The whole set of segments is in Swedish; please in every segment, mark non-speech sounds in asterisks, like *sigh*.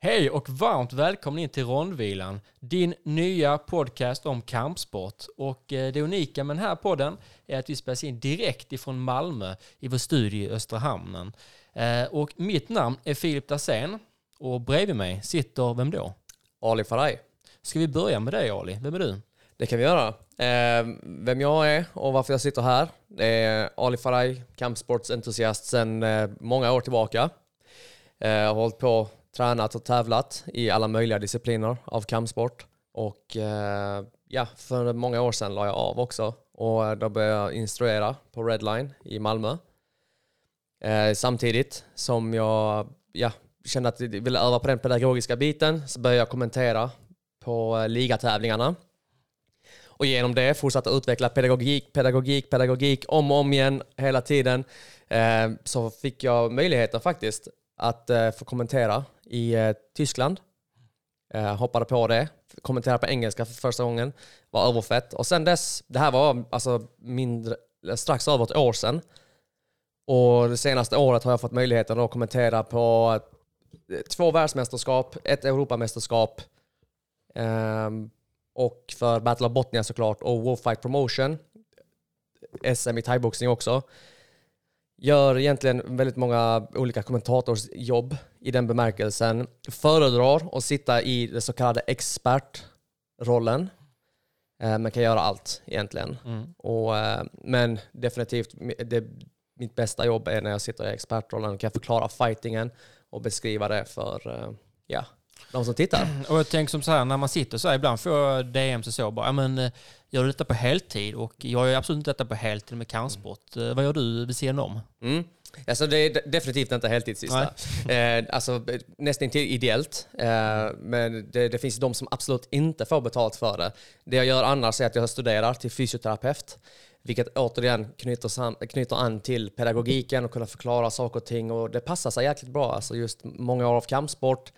Hej och varmt välkommen in till Rondvilan, din nya podcast om kampsport. Och eh, det unika med den här podden är att vi spelas in direkt ifrån Malmö i vår studio i Östra Hamnen. Eh, Och mitt namn är Filip Dahlsén och bredvid mig sitter, vem då? Ali Faraj. Ska vi börja med dig Ali? Vem är du? Det kan vi göra. Eh, vem jag är och varför jag sitter här. Det är Ali Faraj, kampsportsentusiast sedan många år tillbaka. Jag har hållit på, tränat och tävlat i alla möjliga discipliner av kampsport. Och eh, ja, för många år sedan la jag av också. Och eh, då började jag instruera på Redline i Malmö. Eh, samtidigt som jag ja, kände att jag ville öva på den pedagogiska biten så började jag kommentera på eh, ligatävlingarna. Och genom det fortsatte utveckla pedagogik, pedagogik, pedagogik om och om igen hela tiden. Eh, så fick jag möjligheten faktiskt att eh, få kommentera i eh, Tyskland. Eh, hoppade på det, kommenterade på engelska för första gången. Var överfett. Och sen dess, det här var alltså mindre, strax över ett år sedan. Och det senaste året har jag fått möjligheten att kommentera på eh, två världsmästerskap, ett Europamästerskap ehm, och för Battle of Botnia såklart och Wolffight Promotion. SM i thaiboxning också. Gör egentligen väldigt många olika kommentatorsjobb i den bemärkelsen. Föredrar att sitta i det så kallade expertrollen. Eh, men kan göra allt egentligen. Mm. Och, eh, men definitivt, det, mitt bästa jobb är när jag sitter i expertrollen och kan förklara fightingen och beskriva det för eh, ja, de som tittar. Och jag tänker som så här, när man sitter så här, ibland får jag DM så så bara, men gör du detta på heltid? Och jag gör absolut inte detta på heltid med kampsport. Eh, Vad gör du vid sidan om? Mm. Alltså det är de- definitivt inte heltidssista. Eh, alltså nästan till ideellt. Eh, men det, det finns de som absolut inte får betalt för det. Det jag gör annars är att jag studerar till fysioterapeut. Vilket återigen knyter, sam, knyter an till pedagogiken och kunna förklara saker och ting. Och det passar sig jäkligt bra. Alltså just många år av kampsport,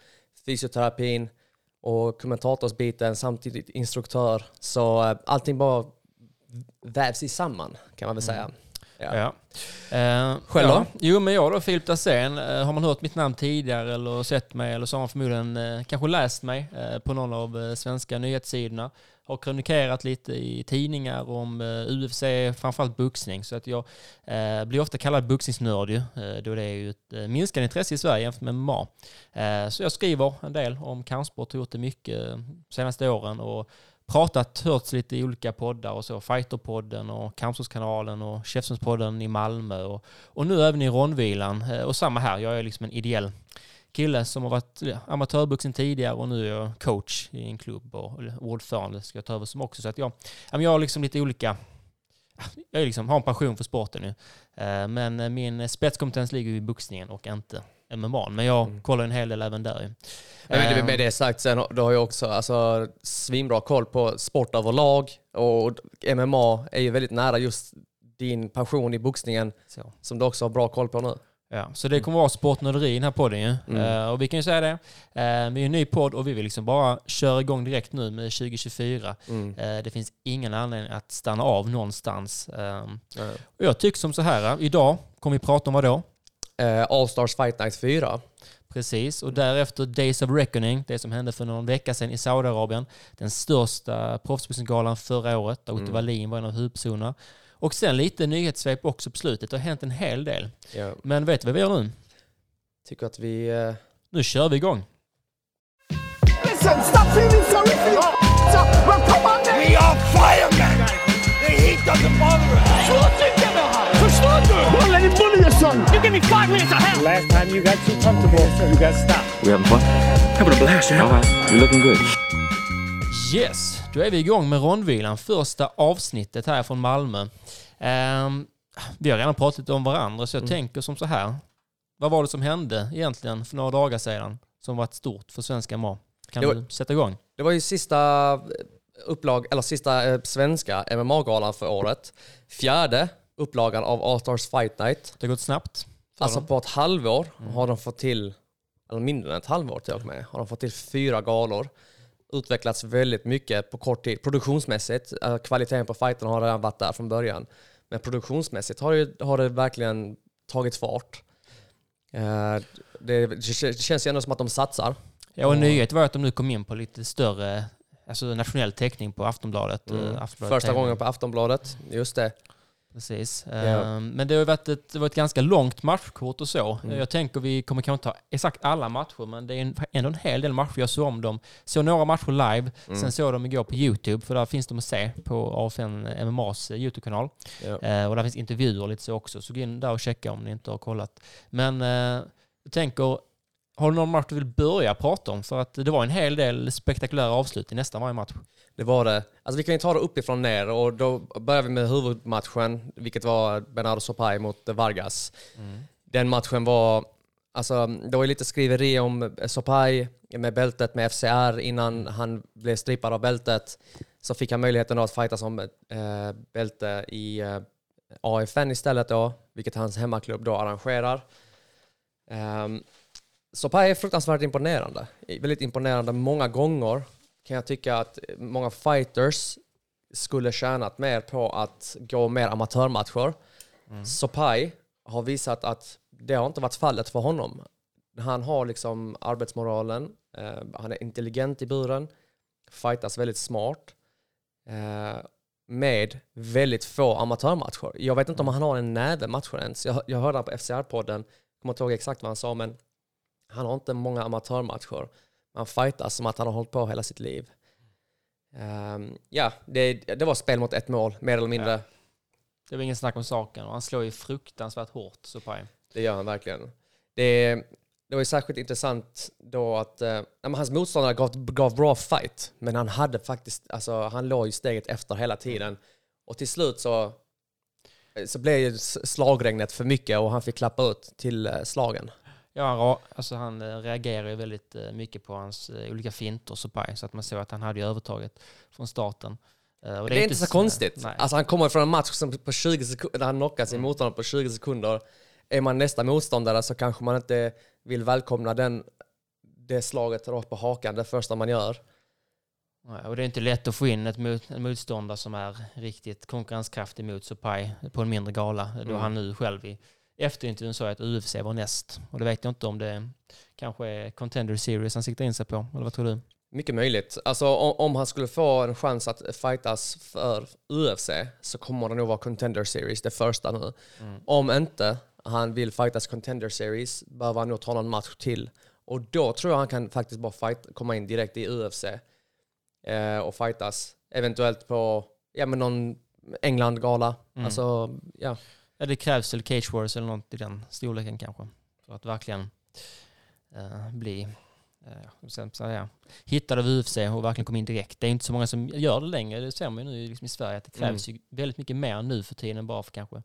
fysioterapin och kommentatorsbiten, samtidigt instruktör. Så eh, allting bara vävs i samman kan man väl säga. Ja. Ja. Eh, Själv då? ja. Jo, men jag då, Filip Dahlsén. Eh, har man hört mitt namn tidigare eller sett mig eller så har man förmodligen kanske läst mig på någon av svenska nyhetssidorna. Har krönikerat lite i tidningar om eh, UFC, framförallt boxning. Så att jag eh, blir ofta kallad boxningsnörd ju, eh, då det är ju ett minskande intresse i Sverige jämfört med MMA. Så jag skriver en del om kampsport, har gjort det mycket de senaste åren och pratat, hörts lite i olika poddar och så. Fighterpodden och Kampsportskanalen och Käftsmällspodden i Malmö och, och nu även i Rondvilan. Och samma här, jag är liksom en ideell kille som har varit ja, amatörboxning tidigare och nu är jag coach i en klubb och ordförande ska jag ta över som också. Så att jag, jag har liksom lite olika, jag är liksom, har en passion för sporten nu. Eh, Men eh, min spetskompetens ligger i boxningen och inte MMA. Men jag Mm. kollar en hel del även där. Men Eh, med det sagt, sen, då har jag också alltså, svinbra koll på sport överlag. Och MMA är ju väldigt nära just din passion i boxningen så. som du också har bra koll på nu. Ja, så det kommer vara sportnörderi i den här podden ju. Mm. Eh, och vi kan ju säga det, eh, vi är en ny podd och vi vill liksom bara köra igång direkt nu med 2024. Mm. Eh, det finns ingen anledning att stanna av någonstans. Eh, Ja. och jag tycker som så här, idag kommer vi prata om vad då? All Stars Fight Night 4. Precis, och därefter Days of Reckoning, det som hände för någon vecka sedan i Saudiarabien. Den största proffsboxningsgalan förra året, där Otto Mm. Wallin var en av huvudpersonerna. Och sen lite nyhetssvep också på slutet, det har hänt en hel del. Ja. Men vet du vad vi gör nu? Tycker att vi... Eh, Nu kör vi igång! Listen, stop feeling sorry for your Well, come on then. We are firemen! The heat doesn't bother us! Här. Förstår du? Don't let him bully your son. You give me five minutes of hell. Last time you got too comfortable, you got stopped. We having fun? Having a blast, yeah. All right. You're looking good. Yes, då är vi igång med rondvilan. Första avsnittet här från Malmö. Ehm, vi har redan pratat om varandra så jag tänker som så här. Vad var det som hände egentligen för några dagar sedan som varit stort för svenska MMA? Kan var- du sätta igång? det var ju sista upplag, eller sista eh, svenska MMA-galan för året. Fjärde upplagan av All Stars Fight Night. Det har gått snabbt. Alltså dem. på ett halvår har de fått till, eller mindre än ett halvår till och med, har de fått till fyra galor. Utvecklats väldigt mycket på kort tid. Produktionsmässigt, eh, kvaliteten på fighterna har redan varit där från början. Men produktionsmässigt har det, har det verkligen tagit fart. Eh, Det, det känns ju ändå som att de satsar. Ja, och en nyhet var att de nu kom in på lite större alltså nationell täckning på Aftonbladet. Mm. eh, Aftonbladet Första TV. gången på Aftonbladet, just det. Precis. Ja. Ehm, Men det har varit ett, det var ett ganska långt matchkort och så. Mm. Jag tänker vi kommer kanske inte ta exakt alla matcher, men det är en, ändå en hel del matcher. Jag såg om dem. Såg några matcher live, Mm. sen såg dem igår på YouTube, för där finns de att se på AFN MMAs YouTube-kanal. Ja. Eh, och där finns intervjuer lite så också, så gå in där och checka om ni inte har kollat. Men eh, jag tänker, har du någon match du vill börja prata om? För att det var en hel del spektakulära avslut i nästan varje match. Det var det. Alltså vi kan ju ta det uppifrån ner och då börjar vi med huvudmatchen, vilket var Bernardo Sopai mot Vargas. Den matchen var, alltså det var ju lite skriveri om Sopai med bältet med FCR innan han blev strippad av bältet. Så fick han möjligheten att fightas om eh, bälte i eh, AFN istället då, vilket hans hemmaklubb då arrangerar. Um, Sopai är fruktansvärt imponerande. Väldigt imponerande många gånger kan jag tycka att många fighters skulle tjänat mer på att gå mer amatörmatcher. Sopai har visat att det har inte varit fallet för honom. Han har liksom arbetsmoralen, eh, han är intelligent i buren, fightas väldigt smart, eh, med väldigt få amatörmatcher. Jag vet inte om han har en näve matcher ens. Jag, jag hörde på FCR-podden, kommer inte ihåg exakt vad han sa, men han har inte många amatörmatcher. Han fightas som att han har hållit på hela sitt liv. Ehm, ja, det, det var spel mot ett mål, mer eller mindre. Det var ingen snack om saken och han slår ju fruktansvärt hårt, Sopai. Det gör han verkligen. Det, det var ju särskilt intressant då att eh, hans motståndare gav, gav bra fight, men han hade faktiskt, alltså han låg ju steget efter hela tiden. Och till slut så, så blev slagregnet för mycket och han fick klappa ut till eh, slagen. Ja, han, alltså han eh, reagerar ju väldigt eh, mycket på hans eh, olika finter, Sopai, så att man såg att han hade ju övertaget från starten. Och Det är inte så s- konstigt. Nej. Alltså han kommer från en match som på 20 sekunder, där han knockar sin motståndare på 20 sekunder. Är man nästa motståndare så kanske man inte vill välkomna den, det slaget rakt på hakan det första man gör. Och det är inte lätt att få in ett mot, en motståndare som är riktigt konkurrenskraftig mot Sopai på en mindre gala. Då Mm. han nu själv i efterintervjun sa att UFC var näst. Och det vet jag inte om det kanske är Contender Series han siktar in sig på. Eller vad tror du? Mycket möjligt. Alltså om, om han skulle få en chans att fightas för UFC så kommer det nog vara Contender Series, det första nu. Om inte han vill fightas Contender Series behöver han nog ta någon match till. Och då tror jag han kan faktiskt bara fight, komma in direkt i UFC eh, och fightas. Eventuellt på ja, men någon England-gala. Mm. Alltså, ja. Ja, det krävs väl Cage Wars eller något i den storleken kanske. För att verkligen eh, bli eh, vad ska jag säga, hittad av UFC och verkligen komma in direkt. Det är inte så många som gör det längre. Det ser man ju nu liksom i Sverige att det krävs ju väldigt mycket mer nu för tiden än bara för kanske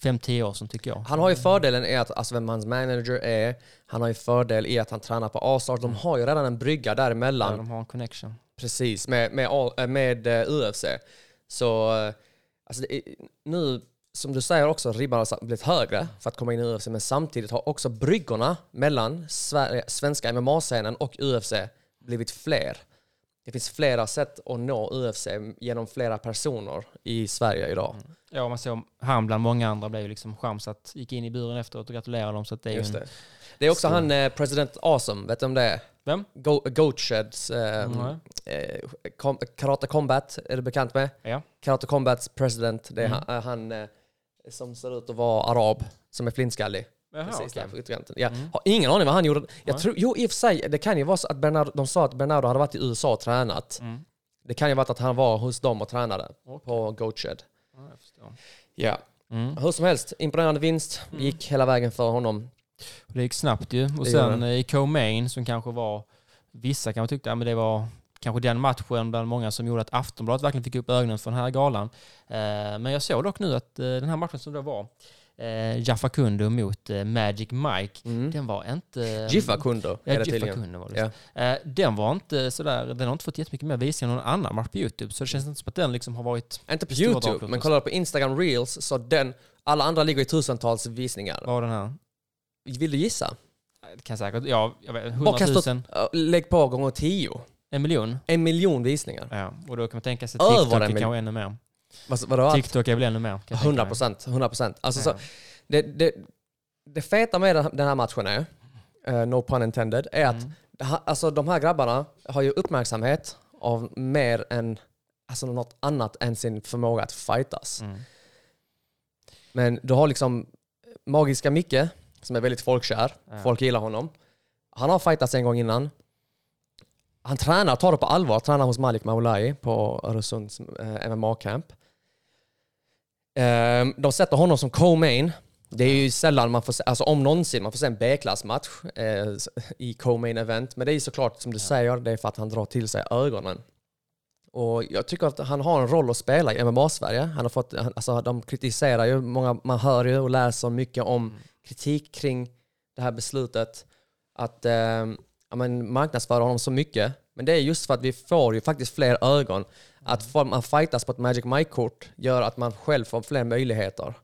5-10 år sedan tycker jag. Han har ju fördelen i att, alltså vem hans manager är, han har ju fördel i att han tränar på A-start. De har ju redan en brygga däremellan. Ja, de har en connection. Precis, med, med, all, äh, med eh, UFC. Så eh, alltså nu, som du säger också, ribban har blivit högre för att komma in i UFC, men samtidigt har också bryggorna mellan Sverige, svenska MMA-scenen och UFC blivit fler. Det finns flera sätt att nå UFC genom flera personer i Sverige idag. Ja, man ser han bland många andra blev ju liksom chansat, gick in i buren efteråt och gratulerade dem. Så att det är Just det. Det är också Stor. han, eh, President Awesome, vet du om det är? Vem? Go, Goatsheds eh, Nej. eh, kom, Karate Combat, är du bekant med? Ja. Karate Combats president, det är Mm. han, eh, han eh, som ser ut att vara arab, som är flintskallig. Jaha, Precis okej. där på ytterkanten. Jag Mm. har ingen aning vad han gjorde. Jag tror, jo, i och för sig, det kan ju vara så att Bernardo, de sa att Bernardo hade varit i USA och tränat. Mm. Det kan ju vara att han var hos dem och tränade Okej. på Goatshed. Ja. Ja. Mm. Hur som helst, imponerande vinst. Gick hela vägen för honom. Det gick snabbt ju. Och sen i co-main som kanske var, vissa kanske tyckte att det var kanske den matchen bland många som gjorde att Aftonbladet verkligen fick upp ögonen för den här galan. Eh, men jag såg dock nu att eh, den här matchen som då var eh, Jaffa Kundo mot Magic Mike, Mm. den var inte... Giffa Kundo Ja, är det Jiffa. Kundo var det. Eh, den var inte sådär, den har inte fått jättemycket mer visning än någon annan match på YouTube, så det känns inte som att den liksom har varit... Inte på YouTube, men du på Instagram Reels så den, alla andra ligger i tusentals visningar. Vad var den här? Vill du gissa? Det kan säkert, ja, jag vet, Bara 100 kasta 000, Uh, Lägg på gånger tio. En miljon. En miljon visningar. Ja, och då kan man tänka sig Över TikTok en är kanske ännu mer. Vad, vadå? TikTok är väl ännu mer? kan jag tänka 100 mig. procent. 100 procent. Alltså Ja. det, det, det feta med den här matchen är eh, no pun intended, är att Mm. det här- alltså, de här grabbarna har ju uppmärksamhet av mer än alltså, något annat än sin förmåga att fightas. Mm. Men du har liksom Magiska Micke, som är väldigt folkkär. Ja. Folk gillar honom. Han har fightats en gång innan. Han tränar, tar det på allvar, tränar hos Malik Maulai på Öresunds eh, MMA-camp. Eh, de sätter honom som co-main. Det är ju sällan man får se, alltså om någonsin, man får se en B-klassmatch eh, i co-main event. Men det är såklart, som du säger, det är för att han drar till sig ögonen. Och jag tycker att han har en roll att spela i MMA-Sverige. Han har fått, han- alltså, de kritiserar ju, många, man hör ju och läser mycket om kritik kring det här beslutet. Att eh, ja, men, marknadsföra honom så mycket. Men det är just för att vi får ju faktiskt fler ögon. Att man fightas på ett Magic Mike-kort gör att man själv får fler möjligheter.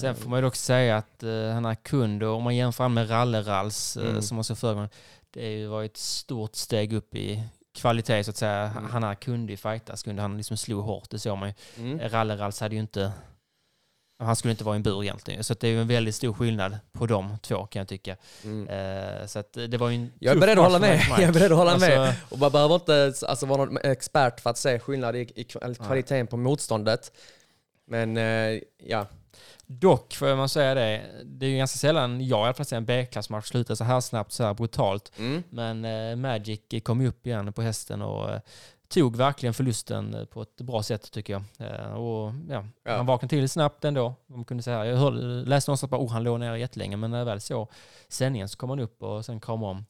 Sen får man ju dock säga att uh, han är kund och om man jämför med Ralle-Rals uh, Mm. som också förra det är ju ett stort steg upp i kvalitet så att säga. Mm. Han är kundig fightas, kunde han liksom slog hårt, det såg man ju. Mm. Ralle-Rals hade ju inte han skulle inte vara i en bur egentligen. Så det är ju en väldigt stor skillnad på de två kan jag tycka. Mm. Eh, så att det var ju en Jag är beredd att hålla med. *laughs* Jag är beredd att hålla Alltså, med. Och man behöver inte alltså, vara någon expert för att se skillnad i, i kval- kvaliteten på motståndet. Men eh, ja, Dock får man säga det, det är ju ganska sällan jag i alla fall ser en B-klassmatch sluta så här snabbt, så här brutalt. mm. Men eh, Magic kom ju upp igen på hästen och eh, tog verkligen förlusten eh, på ett bra sätt tycker jag. Eh, och, ja, Ja. Han vaknade till snabbt ändå. Man kunde säga. Jag hörde, läste någonstans att oh, han låg ner jättelänge men när jag väl såg sändningen så kom han upp och sen kramade om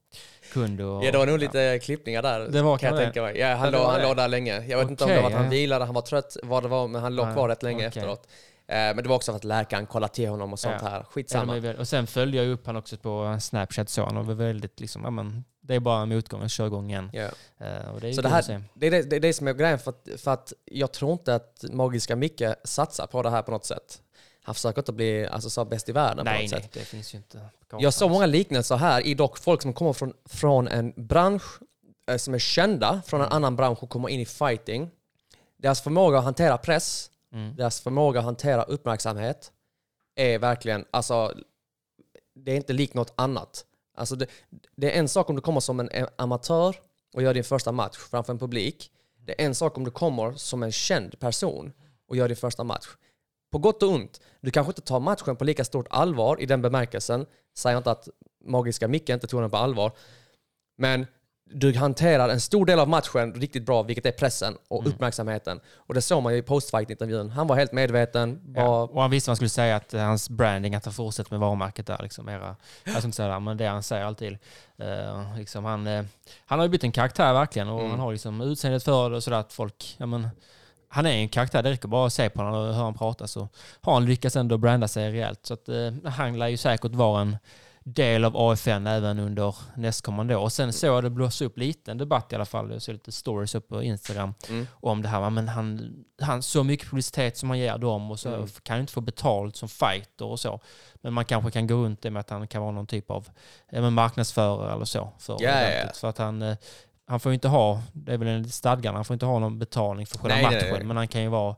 kund. Och, ja, det var nog lite klippningar där Det var kan jag det. tänka mig. Ja, han, Ja, låg, han låg där länge. Jag vet inte om det var att han ja. vilade, han var trött, vad det var, men han låg Ja, kvar rätt länge okej. efteråt. Eh, men det var också för att läkaren kollade till honom och sånt Ja. här. Ja, Skitsamma. väl- och sen följde jag upp han också på Snapchat så han var väldigt liksom, ja, men, det är bara en motgång, kör igång igen. Ja. Och det är Så det här, det, är det, det är det som är grejen, för att, för att jag tror inte att Magiska Micke satsar på det här på något sätt. Han försöker inte bli alltså, så bäst i världen på Nej, något nej, sätt. det finns ju inte. på. Jag såg många liknelser här i dock folk som kommer från, från en bransch eh, som är kända från en Mm. annan bransch och kommer in i fighting. Deras förmåga att hantera press, Mm. deras förmåga att hantera uppmärksamhet är verkligen, alltså det är inte likt något annat. Alltså det, det är en sak om du kommer som en amatör och gör din första match framför en publik. Det är en sak om du kommer som en känd person och gör din första match. På gott och ont. Du kanske inte tar matchen på lika stort allvar i den bemärkelsen. Säger inte att Magiska Micke inte tog den på allvar. Men du hanterar en stor del av matchen riktigt bra, vilket är pressen och Mm. uppmärksamheten. Och det såg man ju i postfight-intervjun. Han var helt medveten. Ja. Var, Och han visste vad han skulle säga, att hans branding, att han fortsätter med varumärket där. Liksom, era, jag ska inte säga det, men det han säger alltid. Eh, liksom, han, eh, han har ju bytt en karaktär verkligen och Mm. han har liksom utseendet för det och sådär att folk, ja men, han är en karaktär, det räcker bara att se på honom och höra honom prata så har han lyckats ändå branda sig rejält. Så att eh, han lär ju säkert vara en del av AFN även under nästkommande år. Och sen såg jag det blossa upp lite, en debatt i alla fall, jag såg lite stories upp på Instagram Mm. om det här. Men han, han, så mycket publicitet som han ger dem och så Mm. kan ju inte få betalt som fighter och så. Men man kanske kan gå runt det med att han kan vara någon typ av marknadsförare eller så. För, ja. eventet. för att han, eh, han får ju inte ha, det är väl enligt stadgarna, han får inte ha någon betalning för själva Nej, nej, matchen. nej. Men han kan ju vara,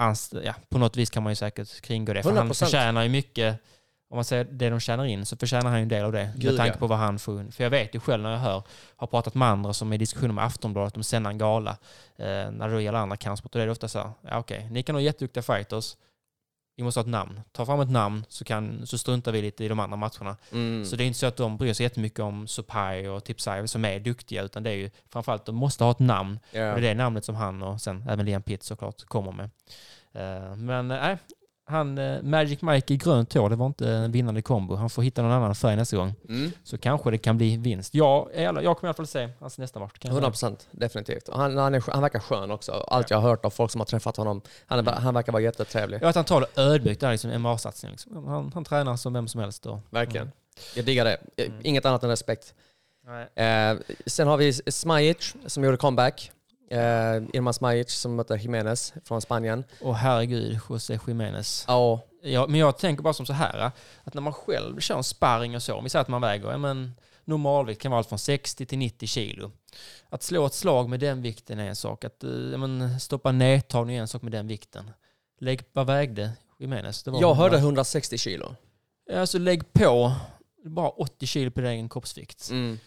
anst- ja, på något vis kan man ju säkert kringgå det. För han 100%. förtjänar ju mycket, om man säger det de tjänar in, så förtjänar han ju en del av det. Gud, med tanke ja. på vad han får in. För jag vet ju själv när jag hör, har pratat med andra som är i diskussioner med Aftonbladet om sända en gala, eh, när det gäller andra kampsport, då är det ofta så här, ja okej, ni kan ha jätteduktiga fighters, vi måste ha ett namn. Ta fram ett namn så, kan, så struntar vi lite i de andra matcherna. Mm. Så det är inte så att de bryr sig jättemycket om Supai och Tipsai som är duktiga, utan det är ju framförallt de måste ha ett namn. Ja. Och det är det namnet som han och sen även Liam Pitt såklart kommer med. Eh, Men nej, han, eh, Magic Mike i grönt hår, det var inte en vinnande kombo. Han får hitta någon annan färg nästa gång. Mm. Så kanske det kan bli vinst. Jag, jag kommer i alla fall se hans nästa match. kan jag säga. 100 procent, definitivt. Och Han, han, är, han verkar skön också. Allt jag har hört av folk som har träffat honom. Han, är, han verkar vara jättetrevlig. Ja, att han tar det ödmjukt, det är liksom MMA-satsning. Liksom. Han, han tränar som vem som helst. Och, Verkligen. Jag diggar det. Mm. Inget annat än respekt. Eh, sen har vi Smajic som gjorde comeback. Eh, Irman Smajic som mötte Jiménez från Spanien. Och herregud, José Jiménez. Ja, Ja, men jag tänker bara som så här, att när man själv kör en sparring och så, om vi säger att man väger, ja, men normalvikt kan vara allt från 60 till 90 kilo. Att slå ett slag med den vikten är en sak, att eh, ja, men, stoppa nedtagning är en sak med den vikten. Lägg, vad vägde Jiménez? Jag 100. hörde 160 kilo. Alltså lägg på, bara 80 kilo på din egen kroppsvikt. Mm.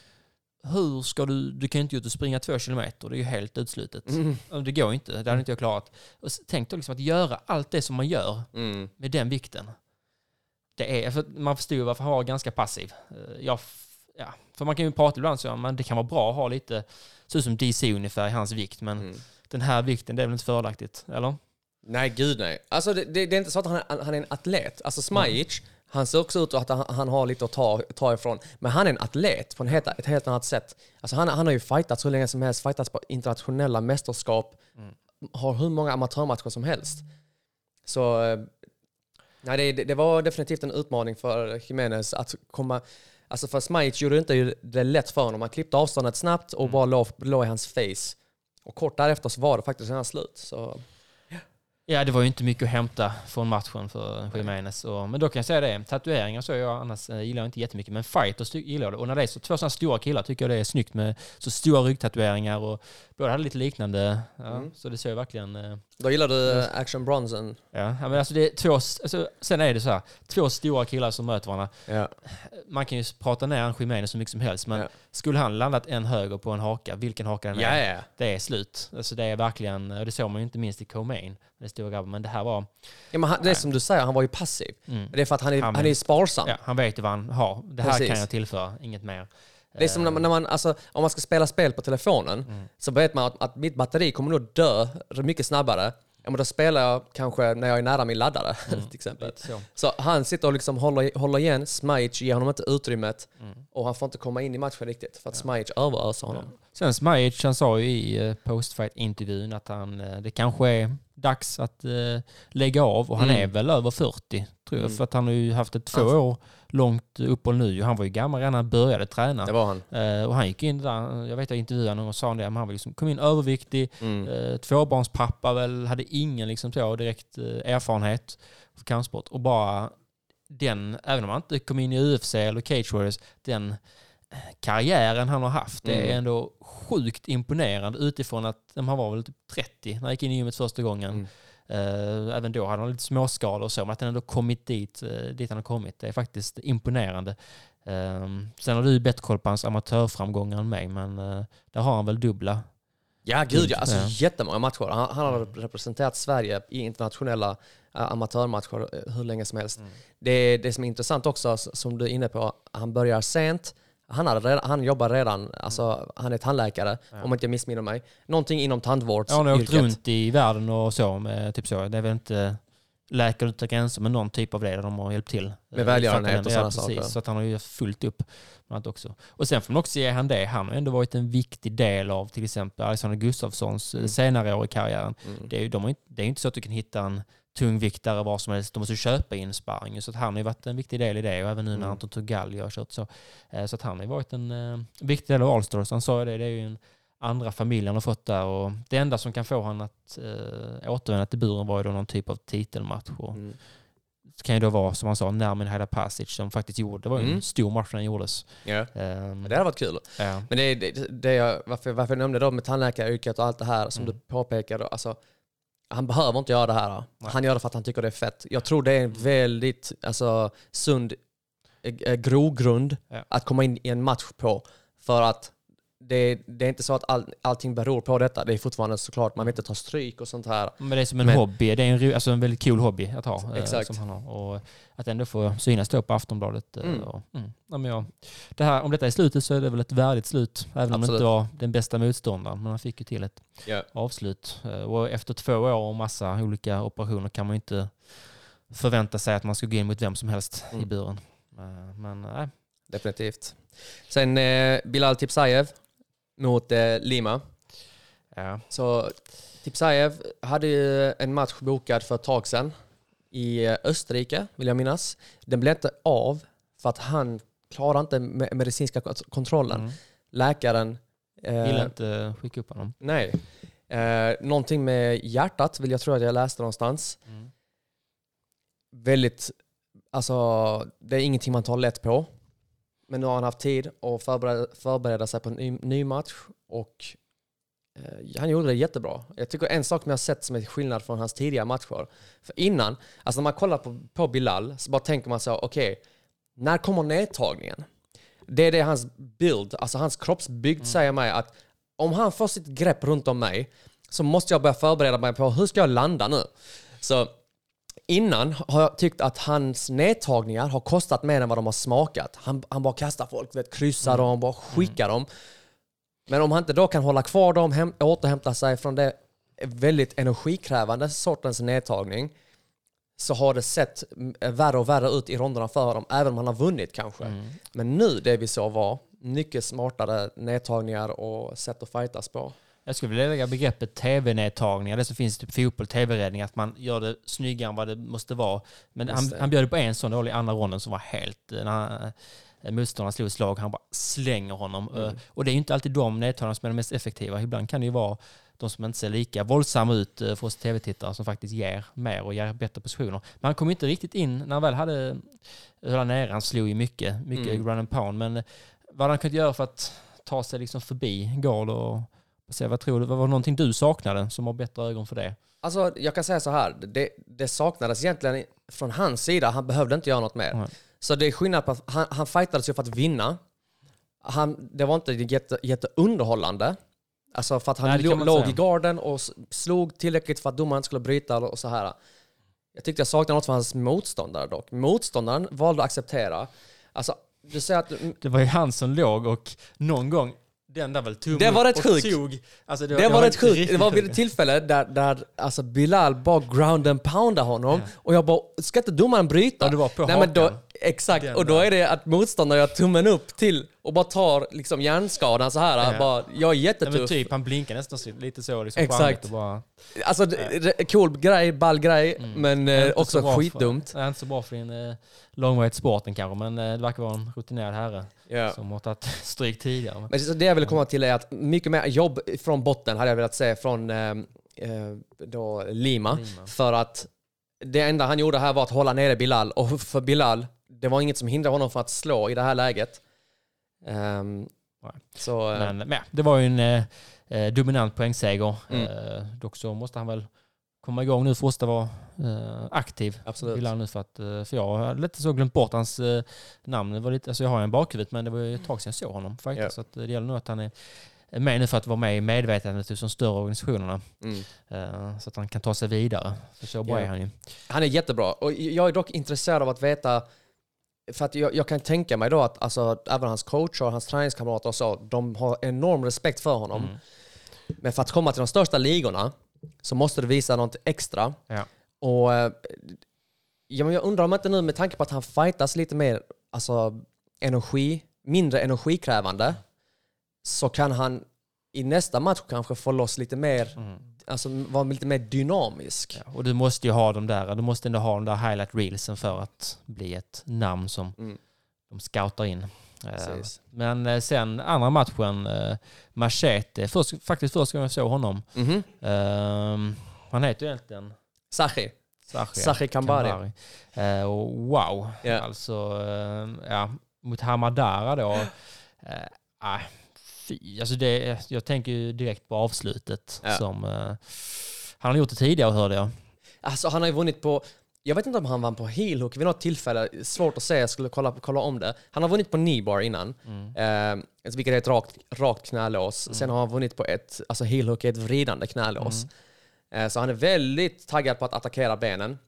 Hur ska du, du kan ju inte ut och springa två kilometer, det är ju helt utslutet. Mm. Det går inte, det hade inte jag klarat. Och tänk då liksom att göra allt det som man gör Mm. med den vikten. Det är, för man förstår ju varför han var ganska passiv. Eh, Jag, ja, för man kan ju prata ibland så, men det kan vara bra att ha lite, ser ut som DC ungefär i hans vikt, men Mm. den här vikten, det är väl inte fördelaktigt, eller? Nej, gud nej. Alltså det, det, det är inte så att han, han är en atlet. Alltså Smajic, han ser också ut att han, han har lite att ta, ta ifrån. Men han är en atlet på en helt, ett helt annat sätt. Alltså han, han har ju fightats hur länge som helst, fightats på internationella mästerskap, har hur många amatörmatcher som helst. Så eh, nej, det, det, det var definitivt en utmaning för Jimenez att komma... Alltså för Smajic gjorde inte ju det lätt för honom. Han klippte avståndet snabbt och bara låg, låg i hans face. Och kort därefter så var det faktiskt redan slut. Så Ja, det var ju inte mycket att hämta från matchen för Jiménez. Och, men då kan jag säga det, tatueringar så jag annars eh, gillar jag inte jättemycket, men fighters gillar jag det. Och när det är så två sådana stora killar tycker jag det är snyggt med så stora ryggtatueringar och båda hade lite liknande. Ja, Mm. Så det ser ju verkligen... eh, då gillar du eh, Action Bronson. Ja, men alltså det är två, alltså, sen är det så här, två stora killar som möter varandra. Ja. Man kan ju prata ner en Jiménez så mycket som helst, men Ja. skulle han landat en höger på en haka, vilken haka den är, Ja, ja. det är slut. Alltså det är verkligen, och det såg man ju inte minst i Co-Main, den stora grabben, men det här var... ja men han, det är som du säger, han var ju passiv. Mm. Det är för att han är, Han- han är sparsam. Han vet ju vad han har. Det här Precis. kan jag tillföra, inget mer. Det är som när man, när man alltså, om man ska spela spel på telefonen Mm. så vet man att, att mitt batteri kommer nog dö mycket snabbare. Ja, men då spelar jag kanske när jag är nära min laddare *laughs* till exempel. Så. Så han sitter och liksom håller, håller igen, Smajic ger honom inte utrymmet Mm. och han får inte komma in i matchen riktigt för att Smajic överöser honom. Sen Smajic, han sa ju i eh, postfight-intervjun att han, eh, det kanske är dags att eh, lägga av och han Mm. är väl över 40 tror jag, Mm. för att han har ju haft ett två år långt uppehåll nu. Han var ju gammal redan när han började träna. Det var han. Eh, och han gick in där, jag vet jag intervjuade honom och sa det, men han var liksom, kom in överviktig, Mm. eh, tvåbarnspappa väl, hade ingen liksom så direkt eh, erfarenhet av kampsport och bara den, även om han inte kom in i UFC eller Cage Warriors, den eh, karriären han har haft, det är Mm. ändå sjukt imponerande utifrån att han var väl typ 30 när han gick in i gymmet första gången. Mm. Eh, även då hade han lite småskador och så, men att han ändå kommit dit, eh, dit han har kommit, det är faktiskt imponerande. Um, sen har du bättre koll på hans amatörframgångar än mig, men eh, där har han väl dubbla. Ja, gud ja. Alltså Ja. jättemånga matcher. Han, han har representerat Sverige i internationella amatörmatcher hur länge som helst. Mm. Det, det som är intressant också, som du är inne på, han börjar sent. Han, hade redan, han jobbar redan, alltså, han är tandläkare, om inte jag missminner mig. Någonting inom tandvårds Ja, han har åkt runt i världen och så, med, typ så. Det är väl inte Läkare utan gränser, men någon typ av det där de har hjälpt till. Med Eh, välgörenhet och sådana saker. Så att han har ju fullt upp med allt också. Och sen får man också ge han det. Han har ändå varit en viktig del av till exempel Alexander Gustafssons mm. senare år i karriären. Mm. Det är ju de har det är ju inte så att du kan hitta en tungviktare var som helst. De måste köpa in sparring. Så att han har ju varit en viktig del i det. Och även nu när Mm. Anton Tugalli har kört så. Eh, Så att han har ju varit en eh, viktig del av Allstars. Han sa ju det, det är ju en andra familj han har fått där. Och det enda som kan få honom att eh, återvända till buren var ju då någon typ av titelmatch. Mm. det kan ju då vara, som han sa, Nermin Haida Pasic som faktiskt gjorde. Det var ju Mm. en stor match när den gjordes. Ja. Ehm, Det hade varit kul. ja. Men det, det, det jag, varför, varför jag nämnde då med tandläkaryrket och allt det här som Mm. du påpekade. Alltså, han behöver inte göra det här. Nej. Han gör det för att han tycker det är fett. Jag tror det är en väldigt alltså, sund eh, eh, grogrund Ja. att komma in i en match på. För att det, det är inte så att all, allting beror på detta. Det är fortfarande såklart, man vill inte ta stryk och sånt här. Men det är som en Men- hobby. Det är en, alltså en väldigt cool hobby att ha. eh, Exakt. Som han har. Och att ändå få synas då på Aftonbladet. eh, Mm. Och, mm. Ja, men ja. det här, om detta är slutet så är det väl ett värdigt slut. Även om det Absolut. inte var den bästa motståndaren. Men han fick ju till ett Ja. avslut. Eh, Och efter två år och massa olika operationer kan man ju inte förvänta sig att man ska gå in mot vem som helst i Mm. buren. Eh, Men nej. Definitivt. Sen eh, Bilal Tipsajev mot eh, Lima. Ja. Så Tipsajev hade ju en match bokad för ett tag sedan i eh, Österrike, vill jag minnas. Den blev inte av för att han klarade inte me- medicinska kont- kontrollen. Mm. Läkaren... Eh, Gillar inte skicka upp honom. nej. Eh, någonting med hjärtat vill jag tro att jag läste någonstans. Mm. Väldigt... Alltså, det är ingenting man tar lätt på. Men nu har han haft tid att förbereda, förbereda sig på en ny, ny match och eh, han gjorde det jättebra. Jag tycker en sak som jag har sett som är skillnad från hans tidigare matcher. För innan, alltså när man kollar på, på Bilal så bara tänker man så, okej, när kommer nedtagningen? Det är det hans bild, alltså hans kroppsbygd säger mig att om han får sitt grepp runt om mig så måste jag börja förbereda mig på hur ska jag landa nu? Så innan har jag tyckt att hans nedtagningar har kostat mer än vad de har smakat. Han, han bara kastar folk, vet, kryssar dem, bara skickar dem. Men om han inte då kan hålla kvar dem, häm, återhämta sig från det väldigt energikrävande sortens nedtagning så har det sett mm, värre och värre ut i ronderna för honom, även om han har vunnit kanske. Men nu, det vi såg var mycket smartare nedtagningar och sätt att fightas på. Jag skulle vilja lägga begreppet tv-nedtagningar, det som finns i typ fotboll, tv-räddning, att man gör det snyggare än vad det måste vara. Men han, det. han bjöd på en sån dålig i andra ronden som var helt... eh, När eh, motståndaren slog slag, han bara slänger honom. Mm. Eh, Och det är ju inte alltid de nedtagningarna som är de mest effektiva. Ibland kan det ju vara de som inte ser lika våldsamma ut för oss tv-tittare som faktiskt ger mer och ger bättre positioner. Men han kom inte riktigt in när han väl hade höll nere. Han slog ju mycket, mycket Mm. run and pound. Men vad han kunnat göra för att ta sig liksom förbi Gard och se, vad tror du, vad var någonting du saknade som har bättre ögon för det? Alltså, jag kan säga så här. Det, det saknades egentligen från hans sida. Han behövde inte göra något mer. Nej. Så det är skillnad på att han, han fightades ju för att vinna. Han, det var inte jätte, jätteunderhållande. Alltså för att han Nej, låg, säga. i garden och slog tillräckligt för att domaren skulle bryta och så här. Jag tyckte jag saknade något för hans motståndare dock. Motståndaren valde att acceptera. Alltså, du säger att Det var ju han som låg och någon gång, den där väl tummen Det var rätt tog. Alltså Det var rätt sjukt. Det var vid ett tillfälle där, där alltså Bilal bara ground and poundade honom och jag bara, ska inte domaren bryta? Ja, det var på Nej, men då. Exakt, och då är det att motståndaren gör tummen upp till och bara tar liksom hjärnskadan så här. Ja. Bara, jag är Nej, men jättetuff. typ, han blinkar nästan lite så liksom Exakt. och bara... Alltså, det- det- cool grej, ball grej, men eh, Mm. Inte så också skitdumt. För, nej, inte så bra för din eh, långvägssporten kanske, men eh, det verkar vara en rutinerad herre Ja. som har tagit *laughs* stryk tidigare. Men så det jag ville komma till är att mycket mer jobb från botten hade jag velat se från eh, eh, då Lima. Lima. För att det enda han gjorde här var att hålla nere Bilal. Och för Bilal, det var inget som hindrade honom från att slå i det här läget. Nej. så, eh, Men, men ja, det var ju en eh, eh, dominant poängseger. Mm. Eh, dock så måste han väl komma igång nu för att vara eh, aktiv. Absolut. Vill han nu för, att, eh, för jag har lite så glömt bort hans eh, namn. Det var lite, alltså jag har en bakhuvudet men det var ju ett tag sedan jag såg honom. Faktiskt. Ja. Så att, eh, det gäller nog att han är med nu för att vara med i medvetandet hos de större organisationerna. mm. Eh, så att han kan ta sig vidare. För så bra Ja. är han ju. Han är jättebra. Och jag är dock intresserad av att veta, för att jag, jag kan tänka mig då att alltså, även hans coach och hans träningskamrater och så, de har enorm respekt för honom. Mm. Men för att komma till de största ligorna så måste du visa något extra. Ja. Och eh, ja, men jag undrar om inte nu med tanke på att han fightas lite mer alltså, energi, mindre energikrävande så kan han i nästa match kanske få loss lite mer, alltså vara lite mer dynamisk. Mm. Ja, och du måste ju ha de där, du måste ändå ha de där highlight reelsen för att bli ett namn som Mm. de scoutar in. Eh, Precis. Men eh, sen andra matchen, eh, Machete, först, faktiskt första gången jag såg honom. Mhm. Ehm, han heter ju egentligen Sachi. Sachi, Sachi Kambari. Kambari. Eh, och wow, Ja. alltså eh, ja, mot Hamadara då. Eh, nej, fy, alltså det, jag tänker ju direkt på avslutet Ja. som eh, han har gjort det tidigare hörde jag. Alltså han har ju vunnit på, jag vet inte om han vann på heel hook vid något tillfälle, svårt att säga, jag skulle kolla, kolla om det. Han har vunnit på knee bar innan, Mm. eh, vilket är ett rakt, rakt knälås. Sen har han vunnit på ett, alltså heel hook är ett vridande knälås. Mm. Eh, så han är väldigt taggad på att attackera benen.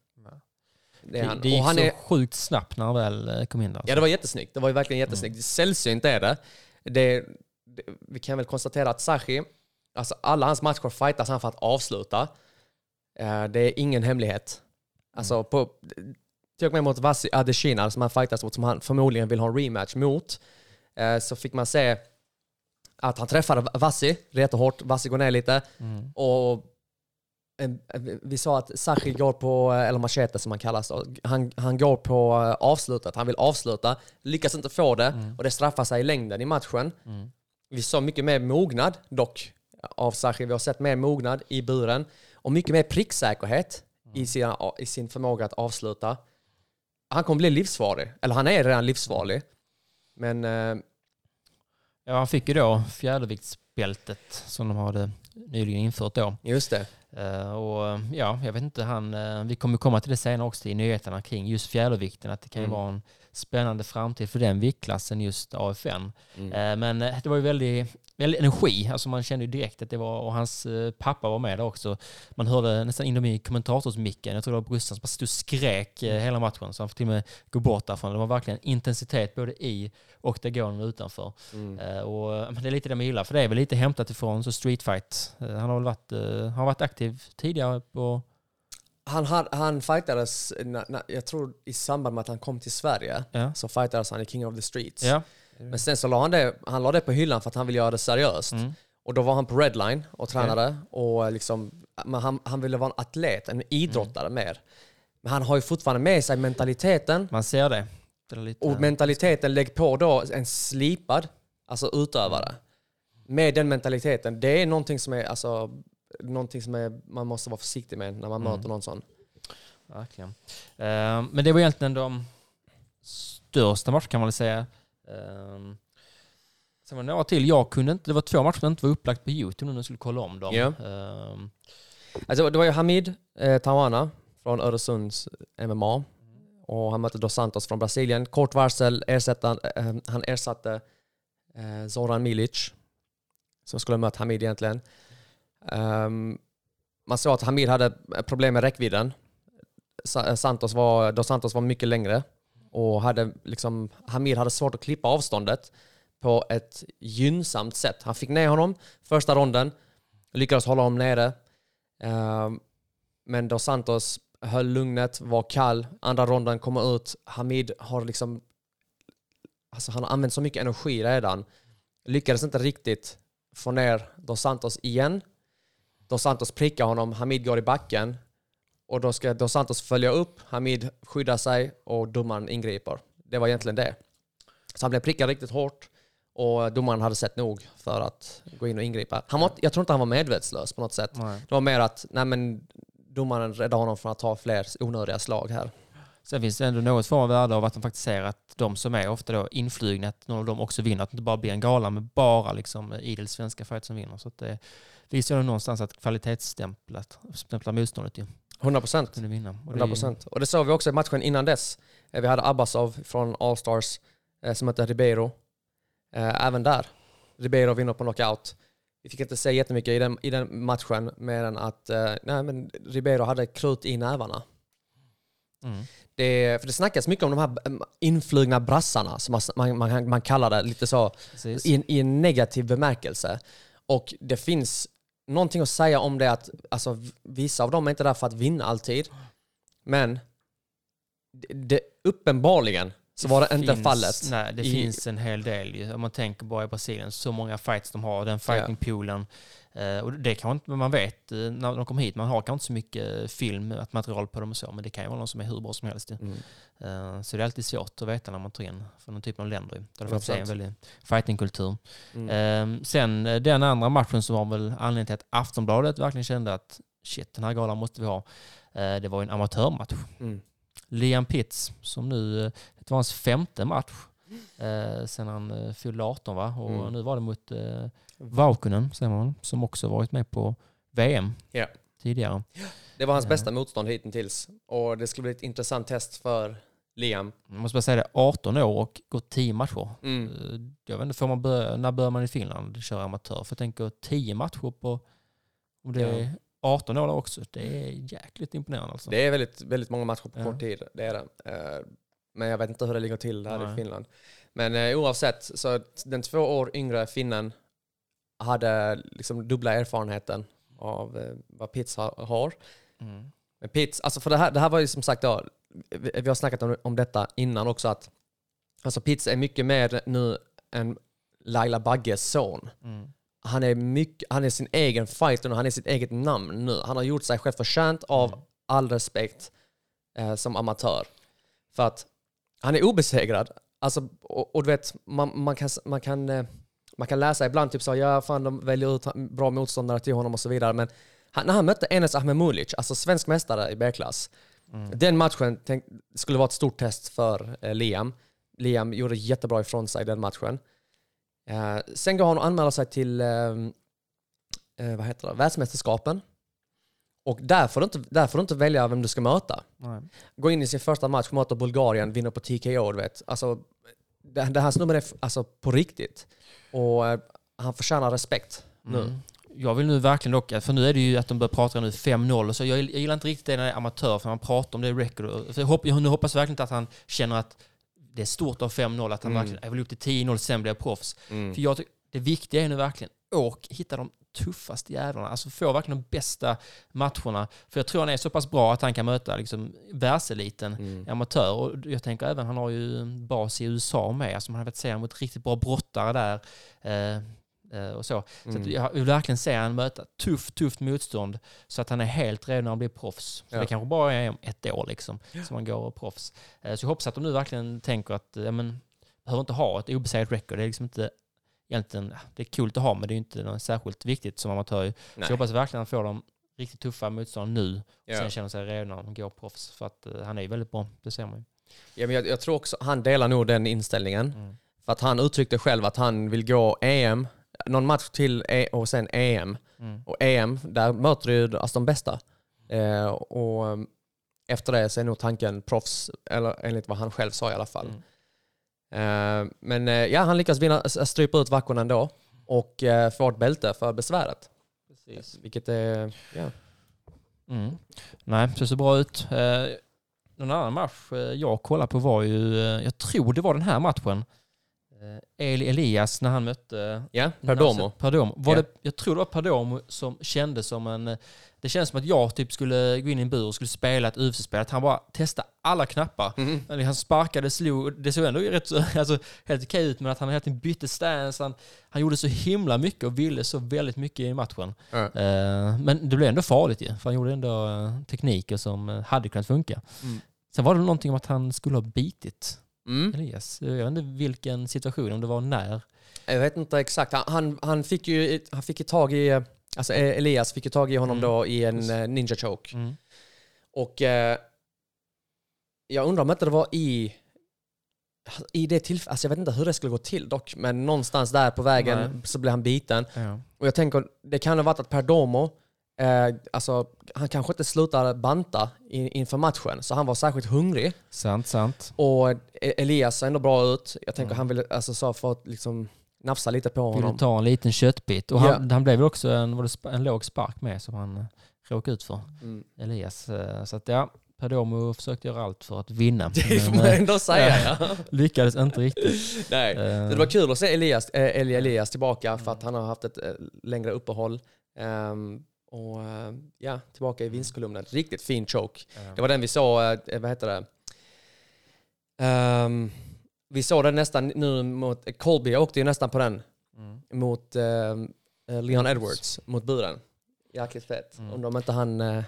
Det är han. Det gick Och han så är, sjukt snabbt när han väl eh, kom in där. ja det var jättesnyggt, det var verkligen jättesnyggt. Mm. Sällsynt är det, det vi kan väl konstatera att Sachi, alltså alla hans matcher fightas han för att avsluta. Eh, det är ingen hemlighet. Alltså på, till och med mot Vassi Adesina som han fightas mot, som han förmodligen vill ha en rematch mot, eh, så fick man se att han träffade Vassi rätt och hårt. Vassi går ner lite. Mm. Och en, vi sa att Sachi går på, eller machete som han kallas han, han går på eh, avslutet. Han vill avsluta, lyckas inte få det och det straffar sig i längden i matchen. Mm. Vi såg mycket mer mognad dock av Sachi. Vi har sett mer mognad i buren och mycket mer pricksäkerhet i, sina, i sin förmåga att avsluta. Han kommer bli livsfarlig, eller han är redan livsfarlig. Men eh, Ja, han fick ju då fjäderviktsbältet som de hade nyligen infört då. just det. Eh, och ja, jag vet inte, han, eh, vi kommer komma till det senare också i nyheterna kring just fjädervikten, att det kan ju Mm. vara en spännande framtid för den viktklassen, just AFN. Mm. Eh, Men eh, det var ju väldigt, väldigt energi, alltså man kände ju direkt att det var, och hans eh, pappa var med där också. Man hörde nästan in dem i kommentatorsmicken, jag tror det var brorsan som bara stod och skrek eh, hela matchen, så han fick till och med gå bort därifrån. Det var verkligen intensitet både i och utanför. Mm. Och det är lite det man gillar, för det är väl lite hämtat ifrån så street fight. Eh, Han har väl varit, han har varit aktiv tidigare på... Han, han, han fightades, na, na, jag tror i samband med att han kom till Sverige, Ja. så fightades han i King of the Streets. Ja. Men sen så la han det, han la det på hyllan för att han ville göra det seriöst. Mm. Och då var han på Redline och tränade. Och liksom, men han, han ville vara en atlet, en idrottare Mm. mer. Men han har ju fortfarande med sig mentaliteten. Man ser det. det lite, Och mentaliteten, lägg på då en slipad, alltså utövare. Med den mentaliteten, det är någonting som är, alltså, någonting som är, man måste vara försiktig med när man Mm. möter någon sån. Verkligen. Eh, men det var egentligen de största matcherna kan man väl säga. Um, sen var det några till. Jag kunde inte, det var två matcher som inte var upplagt på YouTube nu när jag skulle kolla om dem. Ja. Ehm, Alltså, det var ju Hamid eh, Tawana från Öresunds MMA. Och han mötte Dos Santos från Brasilien. Kort varsel, ersätta, eh, han ersatte eh, Zoran Milic. Som skulle ha mött Hamid egentligen. Um, man såg att Hamid hade problem med räckvidden. Eh, Santos var, Dos Santos var mycket längre. Och hade liksom, Hamid hade svårt att klippa avståndet på ett gynnsamt sätt. Han fick ner honom första ronden, lyckades hålla honom nere. Um, men Dos Santos höll lugnet, var kall. Andra ronden kommer ut. Hamid har liksom... Alltså han har använt så mycket energi redan. Lyckades inte riktigt få ner Dos Santos igen. Dos Santos prickar honom, Hamid går i backen. Och då ska Dos Santos följa upp, Hamid skyddar sig och domaren ingriper. Det var egentligen det. Så han blev prickad riktigt hårt. Och domaren hade sett nog för att gå in och ingripa. Han var, jag tror inte han var medvetslös på något sätt. nej. Det var mer att nej men, domaren räddade honom från att ta fler onödiga slag här. Sen finns det ändå något form av värde av att de faktiskt ser att de som är ofta då inflygna, att någon av dem också vinner. Att det inte bara blir en gala med bara liksom idel svenska fight som vinner. Så det visar ju någonstans att kvalitetsstämplat stämplar motståndet ju. 100 procent. Kunde vinna. Och det är 100 ju- procent. Och det såg vi också i matchen innan dess. Eh, Vi hade Abbasov från Allstars eh, som mötte Ribeiro. Eh, Även där. Ribeiro vinner på knockout. Vi fick inte se jättemycket i den, i den matchen mer än att nej, men Ribeiro hade krut i nävarna. Mm. Det, för det snackas mycket om de här influgna brassarna, som man, man, man, kallar det, lite så i, i en negativ bemärkelse. Och det finns någonting att säga om det att alltså, vissa av dem är inte där för att vinna alltid. Men det, det, uppenbarligen så var det inte finns, fallet. Nej, det i- finns en hel del. Om man tänker bara i Brasilien, så många fights de har, den fightingpoolen. Eh, och det kan inte man vet eh, när de kommer hit. Man har kanske inte så mycket film, att material på dem och så, men det kan ju vara någon som är hur bra som helst. Mm. Eh, så det är alltid svårt att veta när man tar in från den typen av länder. Där det faktiskt är en 100%. väldig fightingkultur. Mm. Eh, sen eh, den andra matchen som var väl anledningen till att Aftonbladet verkligen kände att shit, den här galan måste vi ha. Eh, det var en amatörmatch. Mm. Liam Pitts, som nu, eh, det var hans femte match eh, sen han eh, fyllde 18 va? Och Mm. nu var det mot eh, Vaukunen, säger man, som också varit med på VM Ja. tidigare. Det var hans Ja. bästa motstånd hittills. Och det skulle bli ett intressant test för Liam. Jag måste bara säga det, 18 år och gått 10 matcher. Mm. Eh, Jag vet inte, får man börja, när börjar man i Finland köra amatör? För jag tänker 10 matcher på, om det Ja. är 18 år också, det är jäkligt imponerande alltså. Det är väldigt, väldigt många matcher på Ja. kort tid. Det är det. Eh, Men jag vet inte hur det ligger till här Nej. i Finland. Men eh, oavsett, så den två år yngre finnen hade liksom dubbla erfarenheten av eh, vad Pitts ha- har. Mm. Men Pitts, alltså för det här, det här var ju som sagt då, vi, vi har snackat om, om detta innan också att alltså Pitts är mycket mer nu än Laila Bagges son. Mm. Han är, mycket, han är sin egen fighter nu, han är sitt eget namn nu. Han har gjort sig själv förtjänt av Mm. all respekt eh, som amatör. För att han är obesegrad. Alltså, och, och du vet, man, man, kan, man, kan, eh, man kan läsa ibland typ så ja fan de väljer ut bra motståndare till honom och så vidare. Men han, när han mötte Enes Ahmemulic, alltså svensk mästare i B-klass, Mm. den matchen tänk, skulle vara ett stort test för eh, Liam. Liam gjorde jättebra ifrån sig den matchen. Eh, sen går han och anmäler sig till eh, eh, vad heter det? världsmästerskapen. Och där får, du inte, där får du inte välja vem du ska möta. Nej. Gå in i sin första match, möta Bulgarien, vinna på TKO, du vet. Alltså, det, det här snubben är alltså, på riktigt. Och eh, han förtjänar respekt nu. Mm. Jag vill nu verkligen dock, för nu är det ju att de börjar prata nu 5-0 och så. Jag, jag gillar inte riktigt det när det är amatör, för man pratar om det i record. För jag, hopp, jag nu hoppas verkligen inte att han känner att det är stort av 5-0, att han Mm. verkligen, jag vill upp till 10-0, sen blir jag proffs. Mm. För jag tycker, det viktiga är nu verkligen, åk, hitta de tuffaste jävlarna. Alltså få verkligen de bästa matcherna. För jag tror han är så pass bra att han kan möta liksom, världseliten Mm. amatör. Och jag tänker även, han har ju bas i USA med. Alltså man har fått se honom mot riktigt bra brottare där. Eh, eh, och så. Så Mm. att jag vill verkligen se han möta tufft, tufft motstånd så att han är helt redo när han blir proffs. Så Ja. det kanske bara är om ett år liksom, som han går proffs. Eh, så jag hoppas att de nu verkligen tänker att, ja men, behöver inte ha ett obesegrat record. Det är liksom inte egentligen, det är kul att ha men det är inte något särskilt viktigt som amatör. Så jag hoppas verkligen att han får de riktigt tuffa motstånd nu Ja. Sen känner sig redo när han går proffs. För att eh, han är ju väldigt bra, det ser man ju. Ja, men jag, jag tror också han delar nog den inställningen. Mm. För att han uttryckte själv att han vill gå EM, någon match till e och sen EM. Mm. Och EM, där möter du alltså de bästa. Eh, och um, efter det så är nog tanken proffs, eller enligt vad han själv sa i alla fall. Mm. Eh, men eh, ja, han lyckas vinna, strypa ut Vackorna ändå och eh, får ett bälte för besväret. Precis. Vilket är, ja. Mm. Nej, det ser bra ut. Någon annan match jag kollade på var ju, jag tror det var den här matchen. Eli Elias när han mötte Ja, Perdomo. Perdomo. Var Ja. det, jag tror det var Perdomo som kändes som en... Det känns som att jag typ skulle gå in i en bur och skulle spela ett UFC-spel. Att han bara testade alla knappar. Eller Han sparkade, slog. Det såg ändå rätt så, *laughs* alltså, helt okej ut, men att han hela tiden bytte stance. Han, han gjorde så himla mycket och ville så väldigt mycket i matchen. Ja. Eh, men det blev ändå farligt ju, för han gjorde ändå eh, tekniker som eh, hade kunnat funka. Mm. Sen var det någonting om att han skulle ha bitit Mm. Elias. Jag vet inte vilken situation, om det var när. Jag vet inte exakt. Han, han, han fick ju han fick ju tag i, alltså eh, Elias fick ju tag i honom Mm. då i en eh, ninja choke. Mm. Och eh, jag undrar om inte det var i, i det tillfället, alltså jag vet inte hur det skulle gå till dock, men någonstans där på vägen Nej. så blev han biten. Ja. Och jag tänker, det kan ha varit att Perdomo, eh, alltså han kanske inte slutar banta in, inför matchen, så han var särskilt hungrig. Sant, sant. Och E- Elias ser ändå bra ut. Jag tänker Mm. han ville, alltså så för att liksom nafsa lite på Ville honom. ta en liten köttbit. Och Ja. han, han blev också en, var det en låg spark med som han eh, råkade ut för. Mm. Elias. Eh, Så att ja, Perdomo försökte göra allt för att vinna. *laughs* Det får man eh, ändå säga ja. *laughs* lyckades inte riktigt. *laughs* Nej. Det var kul att se Elias, Elia Elias tillbaka för att han har haft ett längre uppehåll. Ehm, och ja, tillbaka i vinstkolumnen. Riktigt fin choke. Det var den vi såg, vad heter det? Ehm, vi såg den nästan nu mot, Colby åkte ju nästan på den Mm. mot ehm, eh, Leon Edwards, mot buren. Jäkligt fett. Mm. Om inte han eh,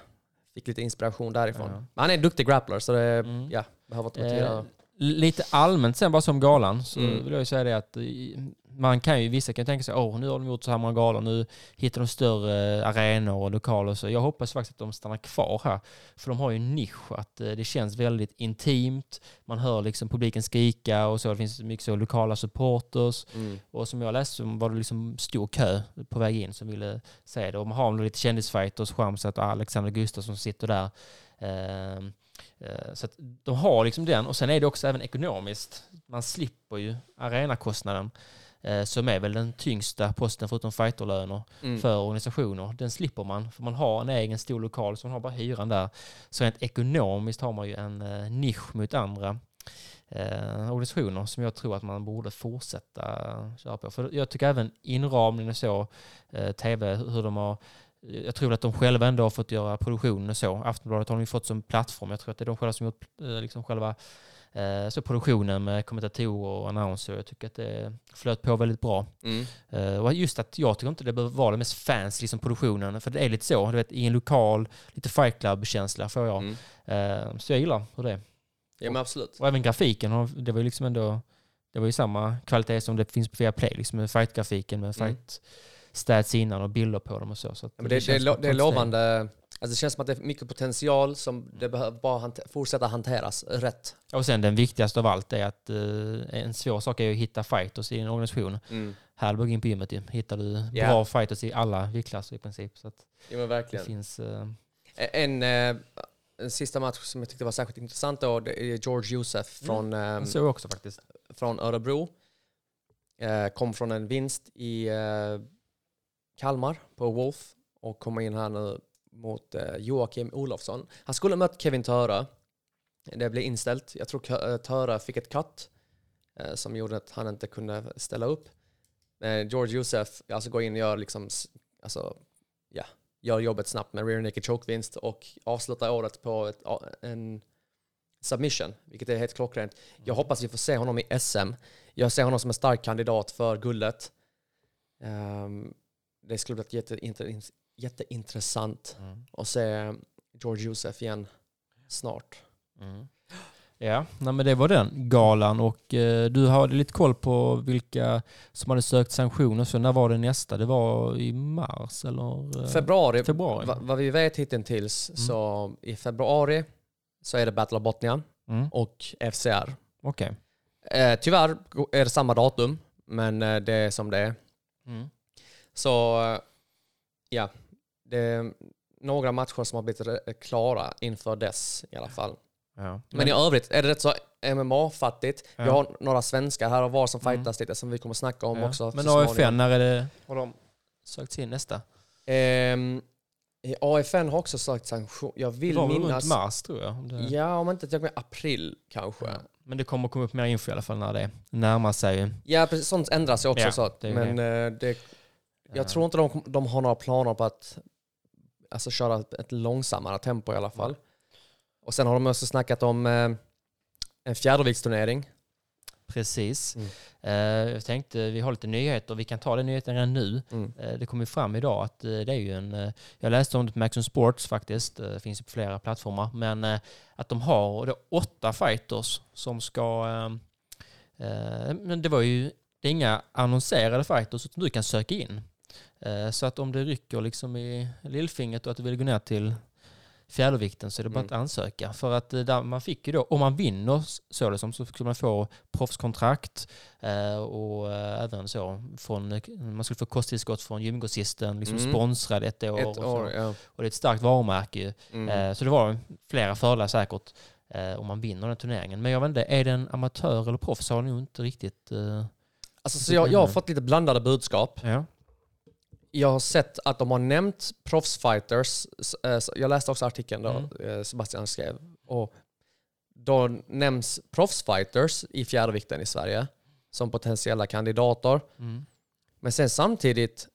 fick lite inspiration därifrån. Ja. Men han är en duktig grappler så det, Mm. ja, behöver inte till Eh, lite allmänt sen bara som galan så Mm. vill jag ju säga det att eh, man kan ju, vissa kan tänka sig åh nu har de gjort så här många galor, nu hittar de större eh, arenor och lokaler så. Jag hoppas faktiskt att de stannar kvar här. För de har ju en nisch, att eh, det känns väldigt intimt, man hör liksom publiken skrika och så, det finns mycket så lokala supporters. Mm. Och som jag läste så var det liksom stor kö på väg in som ville se det. Och man har lite kändisfighters, Schamsat och Alexander Gustafsson som sitter där. Eh, Så de har liksom den. Och sen är det också även ekonomiskt. Man slipper ju arenakostnaden som är väl den tyngsta posten förutom fighterlöner Mm. för organisationer. Den slipper man för man har en egen stor lokal så man har bara hyran där. Så rent ekonomiskt har man ju en eh, nisch mot andra eh, organisationer som jag tror att man borde fortsätta köra på. För jag tycker även inramningen och så, eh, tv, hur de har jag tror att de själva ändå har fått göra produktionen och så. Aftonbladet har de ju fått som plattform. Jag tror att det är de själva som gjort eh, liksom själva eh, så produktionen med kommentatorer och annonser. Jag tycker att det flöt på väldigt bra. Mm. Eh, och just att jag tycker inte det behöver vara det mest fancy liksom produktionen. För det är lite så, du vet, i en lokal, lite fight club-känsla får jag. Mm. Eh, så jag gillar hur det är. Ja men absolut. Och även grafiken, det var ju liksom ändå det var ju samma kvalitet som det finns på Viaplay, liksom med fight-grafiken med Mm. fight stats innan och bilder på dem och så. så men det, det, är det är lovande. Alltså det känns som att det är mycket potential som det behöver bara hante- fortsätta hanteras rätt. Och sen den viktigaste av allt är att eh, en svår sak är att hitta fighters i en organisation. Här går in på gymmet. Hittar du Ja. bra fighters i alla viktklasser i princip. Så att Ja men det verkligen. finns... eh, En, eh, en sista match som jag tyckte var särskilt intressant då, det är George Josef från, eh, Jag såg också faktiskt. från Örebro. Eh, kom från en vinst i eh, Kalmar på Wolf och kommer in här nu mot eh, Joakim Olofsson. Han skulle mött Kevin Töre. Det blev inställt. Jag tror eh, Töre fick ett cut eh, som gjorde att han inte kunde ställa upp. Men George Josef alltså går in och gör liksom, alltså, ja, gör jobbet snabbt med rear naked choke-vinst och avslutar året på ett, en submission, vilket är helt klockrent. Jag hoppas vi får se honom i SM. Jag ser honom som en stark kandidat för guldet. Ehm, det skulle bli jätteinter- jätteintressant Mm. att se George Josef igen snart. Mm. Ja, nej, men det var den galan och eh, du hade lite koll på vilka som hade sökt sanktioner. Så när var det nästa? Det var i mars eller? eh, Februari, februari. va- vad vi vet hittills så i februari så är det Battle of Botnia Mm. och FCR. Okej. Eh, tyvärr är det samma datum, men det är som det är. Mm. Så ja, det är några matcher som har blivit klara inför dess i alla fall. Ja. Men i övrigt är det rätt så MMA-fattigt. Vi Ja. har några svenskar här och var som Mm. fightas lite som vi kommer snacka om ja. också. Men AFN, när är det? Har de sökt in nästa? Ehm, i AFN har också sökt sanktion. Jag Det vill var väl minnas... runt mars tror jag. det- Ja, om inte jag med april kanske. Ja. Ja, Men det kommer komma upp mer info i alla fall när det närmar sig. precis, sånt ändras ju också. Ja, så att, det men eh, det, jag Ja. tror inte de, de har några planer på att alltså, köra ett, långsammare tempo i alla fall. Och sen har de också snackat om eh, en fjäderviktsturnering. Precis. Mm. Eh, jag tänkte, vi har lite nyheter, vi kan ta den nyheten redan nu. Mm. Eh, det kom ju fram idag att eh, det är ju en, eh, jag läste om det på Maxon Sports faktiskt, eh, det finns ju på flera plattformar, men eh, att de har det åtta fighters som ska, eh, eh, men det var ju, det är inga annonserade fighters utan du kan söka in. Eh, så att om det rycker liksom i lillfingret och att du vill gå ner till fjädervikten så är det bara Mm. att ansöka. För att eh, där man fick ju då, om man vinner så det som så skulle man få proffskontrakt eh, och eh, även så från, man skulle få kosttillskott från gymgrossisten, liksom Mm. sponsrad ett år. Ett och, år, ja. och det är ett starkt varumärke. Mm. Eh, så det var flera fördelar säkert om man vinner den turneringen. Men jag vet inte, är det en amatör eller proffs har nog inte riktigt... Alltså, så jag, jag har fått lite blandade budskap. ja. Jag har sett att de har nämnt proffsfighters. Eh, Jag läste också artikeln då Mm. eh, Sebastian skrev. Och då nämns proffsfighters i fjärdevikten i Sverige som potentiella kandidater. Mm. Men sen samtidigt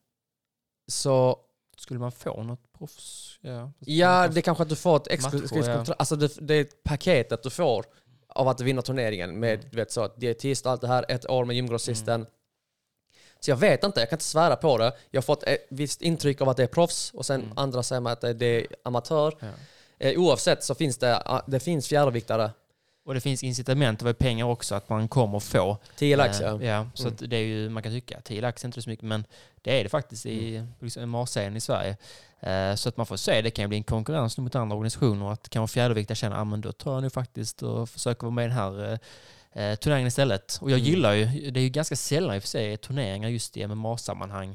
så, Skulle man få något proffs? Ja, ja det kanske att du får ett exklusivt ja. kontrakt. Alltså det, det är paketet du får av att vinna turneringen med Mm. du vet, så, dietist och allt det här, ett år med gymgrossisten. Så jag vet inte, jag kan inte svära på det. Jag har fått ett visst intryck av att det är proffs och sen Mm. andra säger att det är amatör. Ja. Eh, oavsett så finns det, ah, det finns fjärdeviktare. Och det finns incitament, var pengar också, att man kommer få. 10 lax Eh, ja. ja. Så Mm. att det är ju, man kan tycka 10 lax är inte så mycket, men det är det faktiskt i Mm. liksom, i Sverige. Eh, så att man får se, det kan ju bli en konkurrens mot andra organisationer, att kanske fjärdeviktare känner, ah, men då tar jag nu faktiskt och försöker vara med i den här eh, eh, turneringen istället. Och jag Mm. gillar ju, det är ju ganska sällan i och för sig turneringar just i MMA-sammanhang.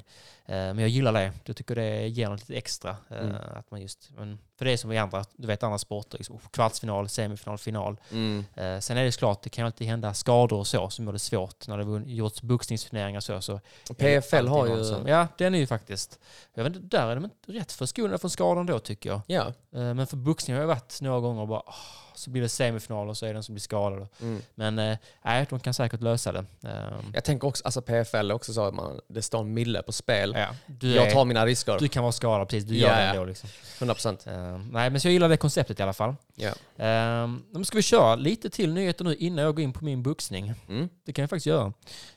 Eh, men jag gillar det. Jag tycker det ger något lite extra. eh, Mm. Att man just, men för det är som i andra, du vet andra sporter, liksom, kvartsfinal, semifinal, final. Mm. Eh, sen är det klart, det kan ju alltid hända skador och så som gör det svårt när det gjorts boxningsturneringar och så. så PFL har ju... Som, ja, den är ju faktiskt... Jag vet inte, där är de inte rätt förskonade från skador då tycker jag. Ja. Eh, men för boxning har jag varit några gånger och bara... åh, så blir det semifinal och så är det den som blir skadad. Mm. Men eh, nej, de kan säkert lösa det. Eh, Jag tänker också, alltså PFL också så att man, det står en mille på spel. ja, jag är, tar mina risker, du kan vara skadad precis, du gör Ja, det ja. ändå liksom. 100%. Eh, nej, men så jag gillar det konceptet i alla fall. Ja. Uh, nu ska vi köra lite till nyheter nu innan jag går in på min boxning. Mm. Det kan jag faktiskt göra.